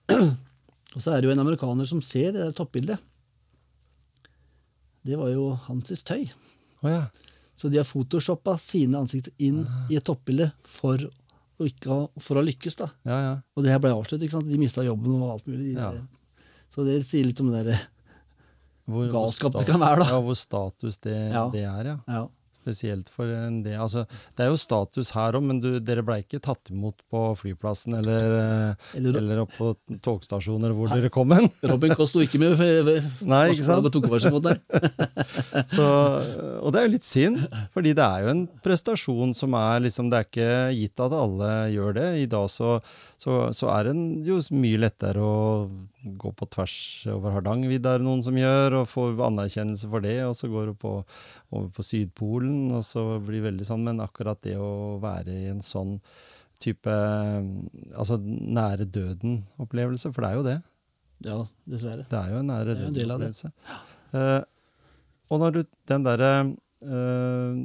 (clears throat) og så er det jo en amerikaner som ser det der toppbildet. Det var jo hans tøy.
Oh, ja.
Så de har photoshoppa sine ansikter inn i et toppbilde for å, ikke for å lykkes. da.
Ja, ja.
Og det her ble avsluttet. ikke sant? De mista jobben og alt mulig.
Ja.
Så det sier litt om det der
Hvor,
galskap
hvor
det kan være, da.
Ja, hvor status det,
Ja.
det er, ja.
Ja.
Spesielt for en del altså, Det er jo status her òg, men du, dere blei ikke tatt imot på flyplassen eller, eh,
Eller-
eller på togstasjoner hvor dere kom hen. (laughs)
Robin Koss sto ikke med
Nei, ikke sant? (laughs) Så, og det er jo litt synd, fordi det er jo en prestasjon som er liksom Det er ikke gitt at alle gjør det. I dag så, så, så er det jo mye lettere å gå på tvers over Hardangervidda, er det noen som gjør, og får anerkjennelse for det. Og så går du på, over på Sydpolen, og så blir det veldig sånn. Men akkurat det å være i en sånn type Altså nære døden-opplevelse, for det er jo det.
Ja, dessverre.
Det er jo en nære døden-opplevelse. Uh, og når du den derre uh,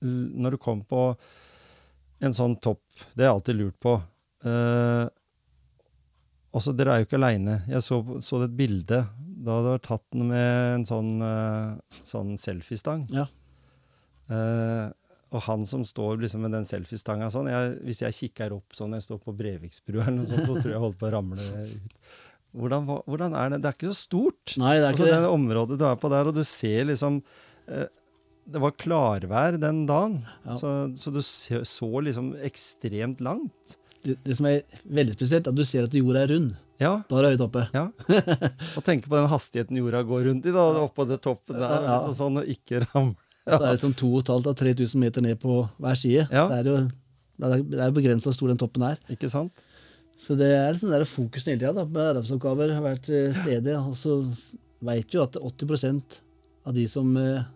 Når du kom på en sånn topp, det har jeg alltid lurt på eh, også, Dere er jo ikke aleine. Jeg så, så et bilde da det var tatt med en sånn, eh, sånn selfiestang.
Ja.
Eh, og han som står liksom med den selfiestanga sånn jeg, Hvis jeg kikker opp sånn jeg står på Breviksbrua, så, så tror jeg jeg holder på å ramle ut. Hvordan, hvordan er det? Det er ikke så stort.
Nei, det er
Altså
ikke
det
det.
området du er på der, og du ser liksom eh, Det var klarvær den dagen,
Ja.
så, så du så, så liksom ekstremt langt.
Det. Det som er veldig spesielt, er at du ser at jorda er rund.
Ja,
Da er det høyt oppe.
ja. Og tenke på den hastigheten jorda går rundt i, da, oppå det toppen der,
Ja.
altså, sånn, og ikke ramle.
Ja. Det er sånn 2500-3000 meter ned på hver side.
Ja.
Det er jo det er, begrensa hvor stor den toppen er.
Ikke sant?
Så det er liksom der fokusen hele tida arbeidsoppgaver har vært eh, stedet. Og så veit vi jo at 80% av de som eh,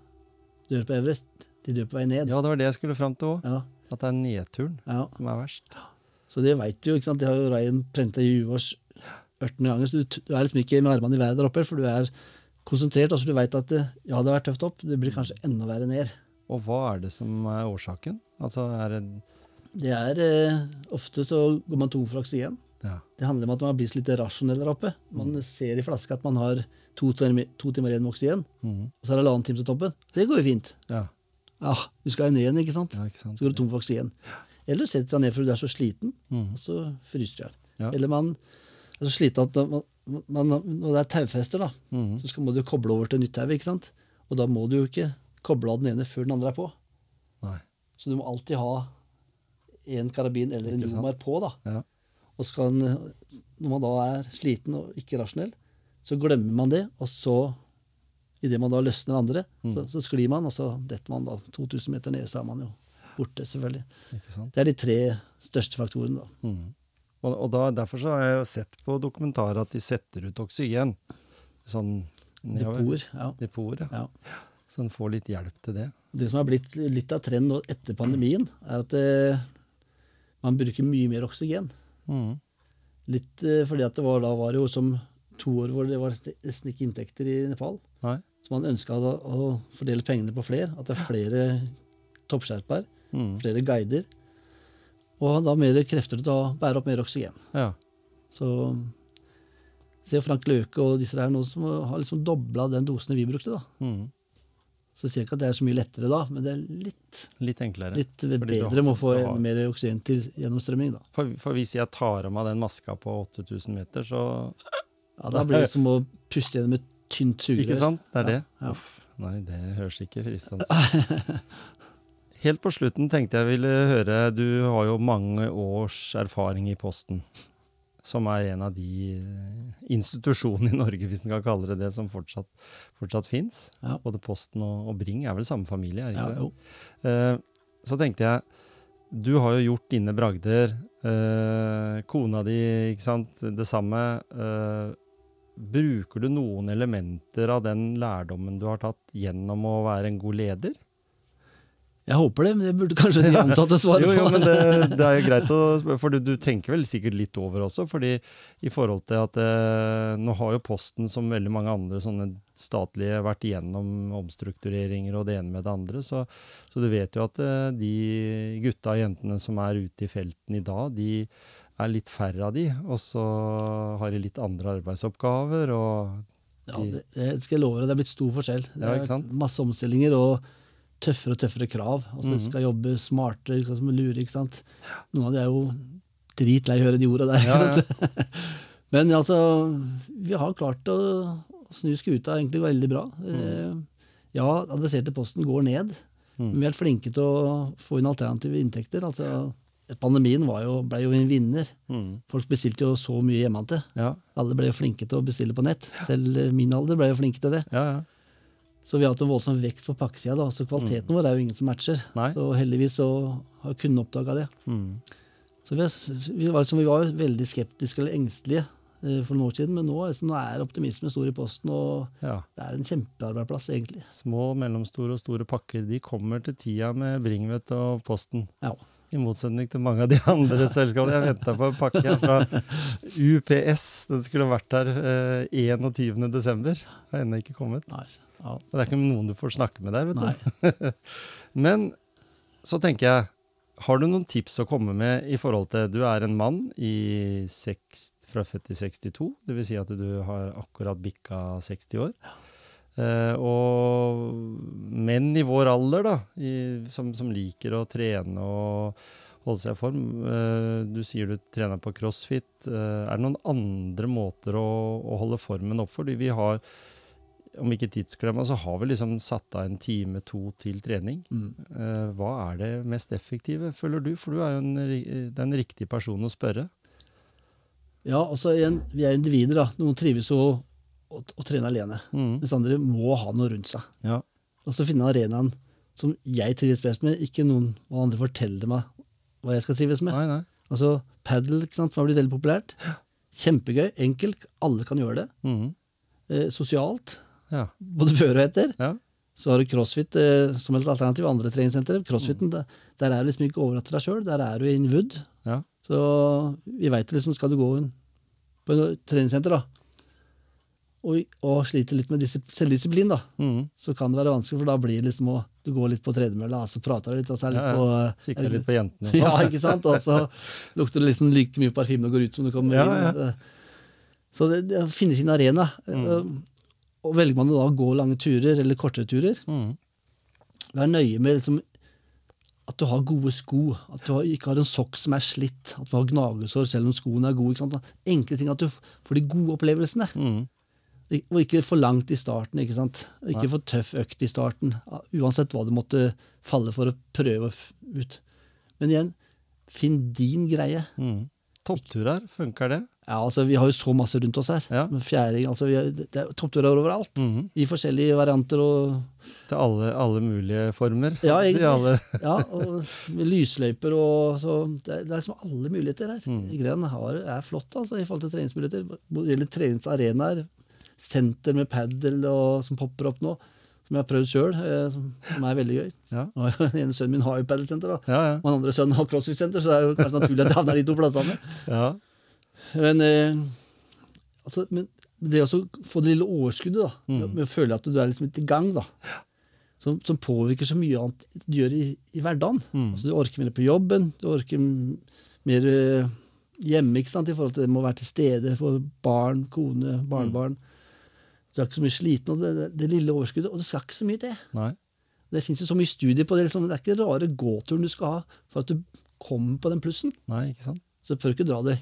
dør på Everest, de dør på vei ned.
Ja, det var det jeg skulle fram til òg.
Ja,
At det er nedturen
ja.
som er verst.
Så det veit du jo. ikke sant? Det har jo Rein prenta i huet vårt 18 ganger. Så du, du er liksom ikke med armene i været der oppe, for du er konsentrert. altså Du veit at det, ja, det har vært tøft opp, det blir kanskje enda verre ned.
Og hva er det som er årsaken? Altså, er det
Det er eh, Ofte så går man tom for oksygen.
Ja.
Det handler om at man har blitt litt rasjonell der oppe. Man ser i flaska at man har to, timer- to timer igjen med oksygen,
mm.
og så er det halvannen time til toppen. Det går jo fint.
ja.
Ja, du skal jo ned igjen, ikke sant?
ja, ikke sant?
Så går du tom for oksygen. Eller setter deg ned fordi du er så sliten,
mm.
og så fryser du i hjel.
Ja.
Eller man er så sliten at man, man, når det er taufester, da,
mm.
så skal, må du koble over til nytt tau, ikke sant? Og da må du jo ikke koble av den ene før den andre er på.
Nei.
Så du må alltid ha en karabin eller en jomar på, da.
Ja.
Og skal når man da er sliten og ikke rasjonell, så glemmer man det, og så, idet man da løsner andre,
Mm.
så, så sklir man, og så detter man da 2000 meter ned, så er man jo borte, selvfølgelig. Det er de tre største faktorene, da.
Mm. Og, og da, derfor så har jeg jo sett på dokumentarer at de setter ut oksygen. Sånn.
Depoter. Ja.
Depoter, ja.
ja.
Så en får litt hjelp til det.
Det som har blitt litt av trenden nå etter pandemien, er at eh, man bruker mye mer oksygen.
Mm.
Litt eh, fordi at det var, da var det jo som to år hvor det var nesten ikke inntekter i Nepal.
Nei.
Så man ønska å, å fordele pengene på flere. At det er flere toppskjerper,
Mhm.
flere guider. Og da mer krefter til å bære opp mer oksygen.
Ja.
Så se Frank Løke og disse der nå som har liksom dobla den dosen vi brukte. da.
Mm.
Så sier jeg ikke at det er så mye lettere da, men det er litt,
Litt enklere.
litt bedre med å få
har-
mer oksygen til gjennomstrømming. da.
For, for hvis jeg tar av meg den maska på 8000 meter, så
Ja, Da blir det som å puste gjennom et tynt sugerør.
Ikke sant? Det er det.
Ja, ja.
Uff, nei, det høres ikke fristende ut. (laughs) Helt på slutten tenkte jeg ville høre Du har jo mange års erfaring i Posten. Som er en av de eh, institusjonene i Norge, hvis en kan kalle det det, som fortsatt, fortsatt fins.
Ja.
Både Posten og, og Bring er vel samme familie, er
Ja,
ikke det?
jo.
uh, så tenkte jeg, du har jo gjort dine bragder. Eh, kona di, ikke sant, det samme. Eh, bruker du noen elementer av den lærdommen du har tatt gjennom å være en god leder?
Jeg håper det, men det burde kanskje de (laughs) ansatte svare
Jo, jo, men det, det er jo greit å for du, du tenker vel sikkert litt over også, fordi i forhold til at eh, nå har jo Posten, som veldig mange andre sånne statlige, vært igjennom omstruktureringer og det ene med det andre, så, så du vet jo at eh, de gutta og jentene som er ute i felten i dag, de er litt færre av de, og så har de litt andre arbeidsoppgaver, og
Ja, det, det skal jeg love deg, det er blitt stor forskjell. Det er masse omstillinger og tøffere og tøffere krav. Altså,
Mhm.
Du skal jobbe smartere, ikke sant, som lure, ikke sant. Noen av de er jo dritlei å høre de orda der.
Ja,
ja. (laughs) Men altså, vi har klart å snu skuta egentlig veldig bra. Eh, Ja, adresserte posten går ned. Men vi er flinke til å få inn alternative inntekter. altså Pandemien var jo, ble jo en vinner.
Mm.
Folk bestilte jo så mye hjemmefra.
Ja,
Alle ble jo flinke til å bestille på nett. Selv min alder ble jo flinke til det.
ja, ja.
Så vi har hatt en voldsom vekst på pakkesida. da, Så kvaliteten vår er jo ingen som matcher.
Mm. Nei.
Så heldigvis så har kunden oppdaga det.
Mm.
Så vi, vi, var, liksom, vi var veldig skeptiske eller engstelige eh, for noen år siden, men nå, altså, nå er optimismen stor i Posten, og
ja.
det er en kjempearbeidsplass, egentlig.
Små, mellomstore og store pakker de kommer til tida med Bringvet og Posten.
Ja.
I motsetning til mange av de andre (laughs) selskapene. Jeg venta på en pakke her fra UPS. Den skulle vært her eh, 21.12. Har ennå ikke kommet.
Nei, ja.
Det er ikke noen du får snakke med der, vet du. (laughs) Men så tenker jeg, har du noen tips å komme med i forhold til Du er en mann i seks, fra født i 62, dvs. Si at du har akkurat bikka 60 år. Eh, og menn i vår alder, da, i, som, som liker å trene og holde seg i form. uh, du sier du trener på crossfit. Uh, er det noen andre måter å, å holde formen opp for? Vi har om ikke tidsklemma, så har vi liksom satt av en time, to til trening.
Mm.
Hva er det mest effektive, føler du? For du er jo en, den riktige personen å spørre.
ja, altså igjen, vi er individer, da. Noen trives jo å, å, trene alene,
Mm.
mens andre må ha noe rundt seg.
Ja.
Og så finne arenaen som jeg trives best med, ikke noen hva andre forteller meg hva jeg skal trives med.
Nei, nei.
Altså padel, ikke sant, som har blitt veldig populært. Kjempegøy, enkelt, alle kan gjøre det.
Mm.
Eh, sosialt,
Ja.
både før og etter.
Ja.
Så har du crossfit eh, som et alternativ, andre treningssentre. Crossfiten,
Mm.
der, der er du liksom ikke til deg sjøl, der er du in wood.
Ja.
Så vi veit liksom, skal du gå inn på et treningssenter da, og, og sliter litt med disip- selvdisiplin, da,
Mhm.
så kan det være vanskelig, for da blir det liksom å du går litt på tredemølla, så prater du litt, og så er det
Ja,
litt på
Kikker litt på jentene. (laughs)
Ja, ikke sant? Og så lukter det liksom like mye parfyme du går ut som du kommer
Ja,
inn. Så det, det finnes finne sin arena.
Mm.
Og velger man da å gå lange turer, eller kortere turer,
mm.
vær nøye med liksom at du har gode sko, at du har, ikke har en sokk som er slitt, at du har gnagesår selv om skoene er gode. Ikke sant? Enkle ting, at du får de gode opplevelsene.
Mhm.
Og ikke for langt i starten, ikke sant. Ikke for tøff økt i starten, uansett hva du måtte falle for å prøve ut. Men igjen, finn din greie.
Mm. Toppturer, funker det?
Ja, altså Vi har jo så masse rundt oss her.
Ja.
Fjæring, altså vi har, Det er toppturer overalt.
Mhm.
I forskjellige varianter. og
Til alle, alle mulige former.
Ja, egentlig.
alle. (laughs)
Ja, og lysløyper og så Det er, det er liksom alle muligheter her.
Mm.
Gren er flott altså, i forhold til treningsmuligheter. Både Det gjelder treningsarenaer, senter med padel og, som popper opp nå, som jeg har prøvd sjøl, eh, som, som er veldig gøy.
Ja.
Og (laughs) Den ene sønnen min har jo padelsenter, da.
Ja, ja.
Og den andre sønnen har crossfit-senter, så det er jo kanskje naturlig at jeg havner de to plassene.
ja.
Men, eh, altså, men det å få det lille overskuddet, da,
Mm.
med, å føle at du er liksom litt i gang, da, som, som påvirker så mye annet du gjør i, i hverdagen.
Mm.
Altså, du orker mer på jobben, du orker mer eh, hjemme ikke sant, i forhold til det med å være til stede for barn, kone, barnebarn. Du er ikke så mye sliten, og det, det, det lille overskuddet, og det skal ikke så mye til.
Nei.
Det fins jo så mye studier på det. Liksom, det er ikke rare gåturen du skal ha for at du kommer på den plussen.
Nei, ikke sant?
Så bør ikke å dra det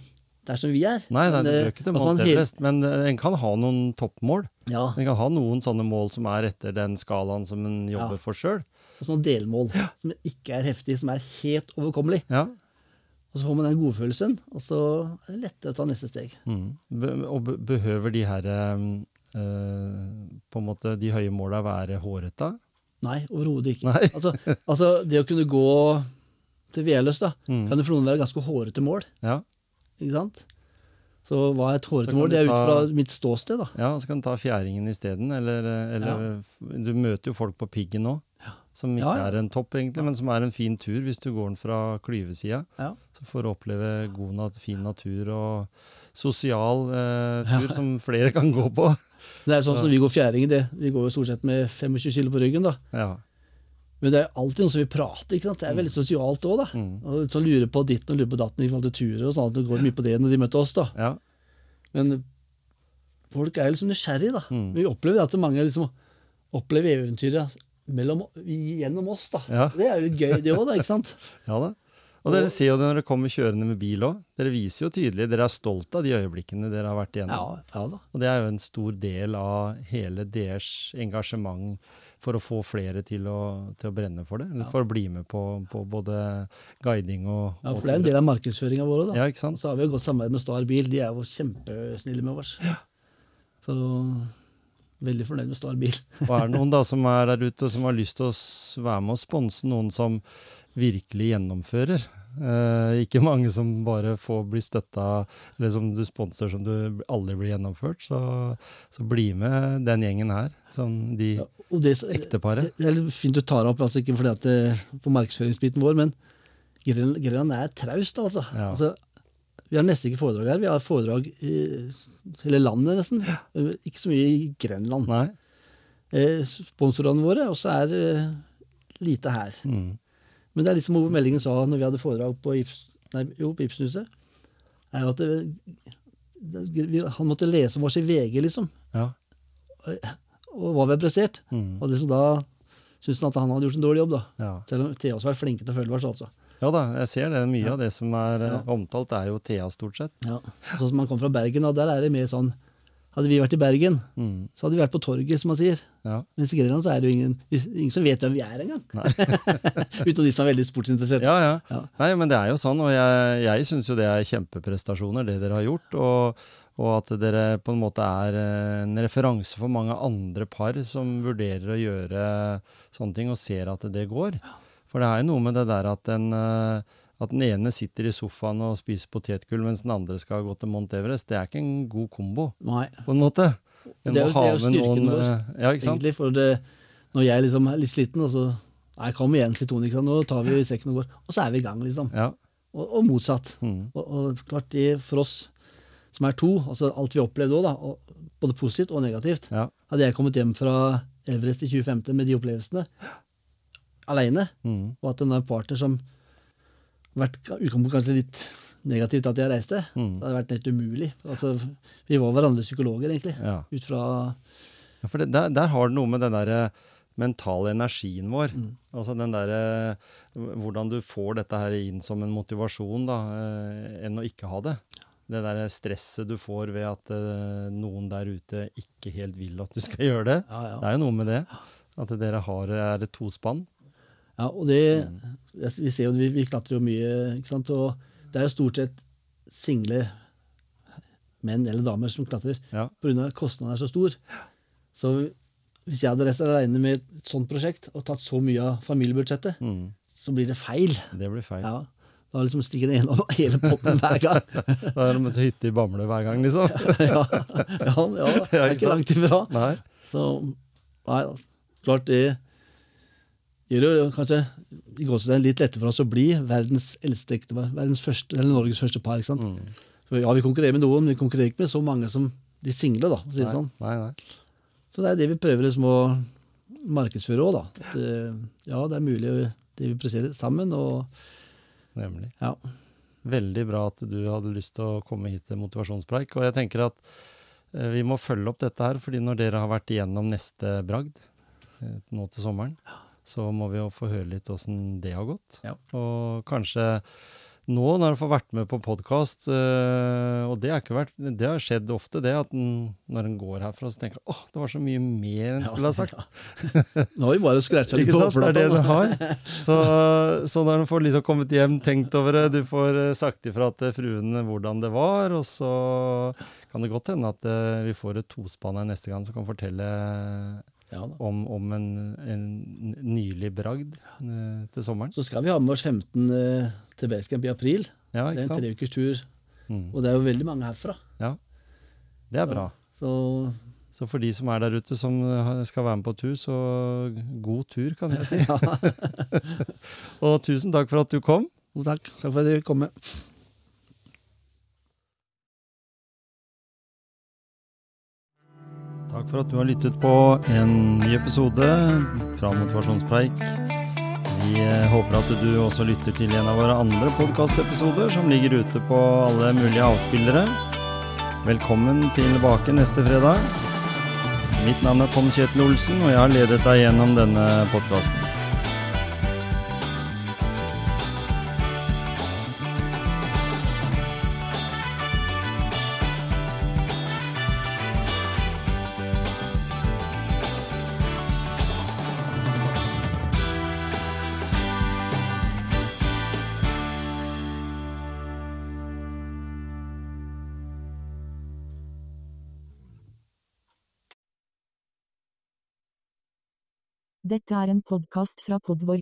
der som vi er.
Nei, nei,
Men,
det gjør ikke
det helt-
Everest, men eh, en kan ha noen toppmål.
Ja,
En kan ha noen sånne mål som er etter den skalaen som en jobber
Ja.
for sjøl.
Og noen delmål som ikke er heftige, som er helt overkommelig.
Ja.
Og så får man den godfølelsen, og så er det lettere å ta neste steg.
Mm. Be og be behøver de her eh, på en måte de høye måla være hårete?
Nei, overhodet ikke.
Nei. (laughs)
Altså, altså, det å kunne gå til Veløs, da,
Mm.
kan jo for noen være ganske hårete mål.
Ja.
ikke sant? Så hva er et hårete mål? Det er ut fra mitt ståsted, da.
ja, så kan du ta fjæringen isteden, eller, eh, eller ja. Du møter jo folk på piggen nå, som ikke
Ja,
er en topp, egentlig, men som er en fin tur hvis du går den fra klyvesida.
Ja.
Så får du oppleve god nat fin natur og sosial eh, tur
Ja.
som flere kan gå på. (laughs)
Det er sånn som så vi går fjæring, det. Vi går jo stort sett med 25 kilo på ryggen, da.
Ja.
Men det er alltid noen som vil prate. ikke sant? Det er veldig sosialt òg, da.
Mm.
Og så lurer på ditten og lurer på datten i forhold til turer og sånn. Det går mye på det når de møter oss, da.
ja.
Men folk er liksom nysgjerrige, da.
Mm.
Vi opplever at mange liksom opplever eventyret mellom, gjennom oss, da.
Ja.
Det er jo litt gøy, det òg, da. ikke sant? (laughs)
ja da. Og dere ser jo det når dere kommer kjørende med bil òg. Dere viser jo tydelig Dere er stolt av de øyeblikkene dere har vært igjennom.
Ja, ja da.
Og det er jo en stor del av hele deres engasjement for å få flere til å, til å brenne for det. Eller
Ja.
for å bli med på, på både guiding og
Ja, for det er en del av markedsføringa vår òg, da.
Ja, ikke
Og
sant?
så har vi jo godt samarbeid med Star Bil. De er jo kjempesnille med oss. Så veldig fornøyd med Star Bil.
Og er det noen da (laughs) som er der ute som har lyst til å være med og sponse noen som virkelig gjennomfører? Eh, ikke (laughs) mange som bare får bli støtta, eller som du sponser som du aldri blir gjennomført. Så, så bli med den gjengen her. Sånn de
Ja, det,
ekteparet.
Det er litt fint du tar opp, altså ikke fordi at det, på markedsføringsbiten vår, men Grenland Grenland er traust, altså.
Ja.
altså. Vi har nesten ikke foredrag her. Vi har foredrag i hele landet, nesten. Ikke så mye i Grenland.
Nei?
Eh, sponsorene våre, og så er det lite her.
Mm.
Men det er litt som Ove Meldingen sa når vi hadde foredrag på, Ips, nei, jo, på Ibsenhuset, er jo at det, det, vi, han måtte lese om oss i VG, liksom,
Ja.
og hva vi har prestert.
Mm.
Og liksom da syntes han at han hadde gjort en dårlig jobb, da.
ja.
Selv om Thea også var flinke til å følge oss, altså.
Ja da, jeg ser det. Mye
Ja.
av det som er eh,
Ja.
omtalt, er jo Thea, stort sett.
Sånn som han kom fra Bergen, og der er det mer sånn Hadde vi vært i Bergen,
Mm.
så hadde vi vært på torget, som man sier.
Ja.
Mens i Grenland så er det jo ingen, ingen som vet hvem vi er engang. (laughs) Utenom de som er veldig sportsinteresserte.
Ja, ja.
Ja.
Nei, men det er jo sånn, og jeg, jeg syns jo det er kjempeprestasjoner, det dere har gjort. Og, og at dere på en måte er eh, en referanse for mange andre par som vurderer å gjøre sånne ting, og ser at det går. For det er jo noe med det der at den, eh, at den ene sitter i sofaen og spiser potetgull, mens den andre skal gå til Mount Everest. Det er ikke en god kombo,
Nei,
på en måte.
Det er jo- det er jo styrken
noen,
vår,
eh, Ja,
egentlig. For det, når jeg liksom er litt sliten, og så Nei, kom igjen, sier Tone. Nå tar vi sekken og går. Og så er vi i gang, liksom.
Ja.
Og, og motsatt.
Mm.
Og, og klart, det for oss som er to, altså alt vi opplevde òg, da, både positivt og negativt
Ja.
Hadde jeg kommet hjem fra Everest i 2015 med de opplevelsene aleine,
Mm.
og at en partner som vært utgangspunktet kanskje litt negativt at jeg reiste,
Mm.
så hadde vært helt umulig. Altså, vi var hverandres psykologer, egentlig.
ja.
Ut fra
Ja, for det, der, der har du noe med den derre mentale energien vår.
Mm.
Altså den derre Hvordan du får dette her inn som en motivasjon, da, eh, enn å ikke ha det. Det derre stresset du får ved at eh, noen der ute ikke helt vil at du skal (laughs) gjøre det.
Ja,
Det er jo noe med det. At dere har er et tospann.
Ja, og det
Mm.
Vi ser jo, vi, vi klatrer jo mye, ikke sant. Og det er jo stort sett single menn eller damer som klatrer.
Ja.
Pga. kostnaden er så stor. Så hvis jeg hadde reist alene med et sånt prosjekt og tatt så mye av familiebudsjettet,
Mm.
så blir det feil.
Det blir feil.
Ja. Da liksom stikker det gjennom hele potten hver gang. (laughs)
Da er det med hytte i Bamble hver gang, liksom. (laughs)
ja, ja, ja, (laughs) det er
ikke
langt ifra.
Nei.
Så nei, klart det gjør jo kanskje i gåsetegn litt lettere for oss å bli verdens eldste. Verdens første, eller Norges første par. ikke sant?
Mm.
For ja, vi konkurrerer med noen, men vi konkurrerer ikke med så mange som de single. da, å si det
Nei,
sånn.
nei, nei.
Så det er det vi prøver liksom å markedsføre òg, da. At, eh, ja, det er mulig det vi presterer sammen. og
Nemlig.
ja.
Veldig bra at du hadde lyst til å komme hit til motivasjonspreik. Og jeg tenker at eh, vi må følge opp dette her, fordi når dere har vært igjennom neste bragd eh, nå til sommeren, så må vi jo få høre litt åssen det har gått.
Ja.
Og kanskje nå når du får vært med på podkast, og det, har ikke vært, det har skjedd ofte, det at den, når en går herfra, så tenker en åh, det var så mye mer enn ja, skulle ha sagt. (laughs)
Nå har vi bare scratcha litt på
overflata. Det er det har. (laughs) Så, så når du får liksom kommet hjem, tenkt over det, du får eh, sagt ifra til fruen hvordan det var, og så kan det godt hende at eh, vi får et tospann her neste gang som kan fortelle
Ja,
om, om en, en nylig bragd eh, til sommeren.
Så skal vi ha med oss 15 eh, til Basecamp i april.
Ja,
Det er en
tre
treukers tur,
Mm.
og det er jo veldig mange herfra.
Ja, Det er bra.
Så
Så for de som er der ute som eh, skal være med på tur, så god tur, kan jeg si. (laughs) (laughs) og tusen takk for at du kom.
jo, takk. Takk for at du kom med.
Takk for at du har lyttet på en ny episode fra Motivasjonspreik. Vi håper at du også lytter til en av våre andre podkastepisoder som ligger ute på alle mulige avspillere. Velkommen tilbake neste fredag. Mitt navn er Tom Kjetil Olsen, og jeg har ledet deg gjennom denne podkasten.
Dette er en podkast fra Podvork.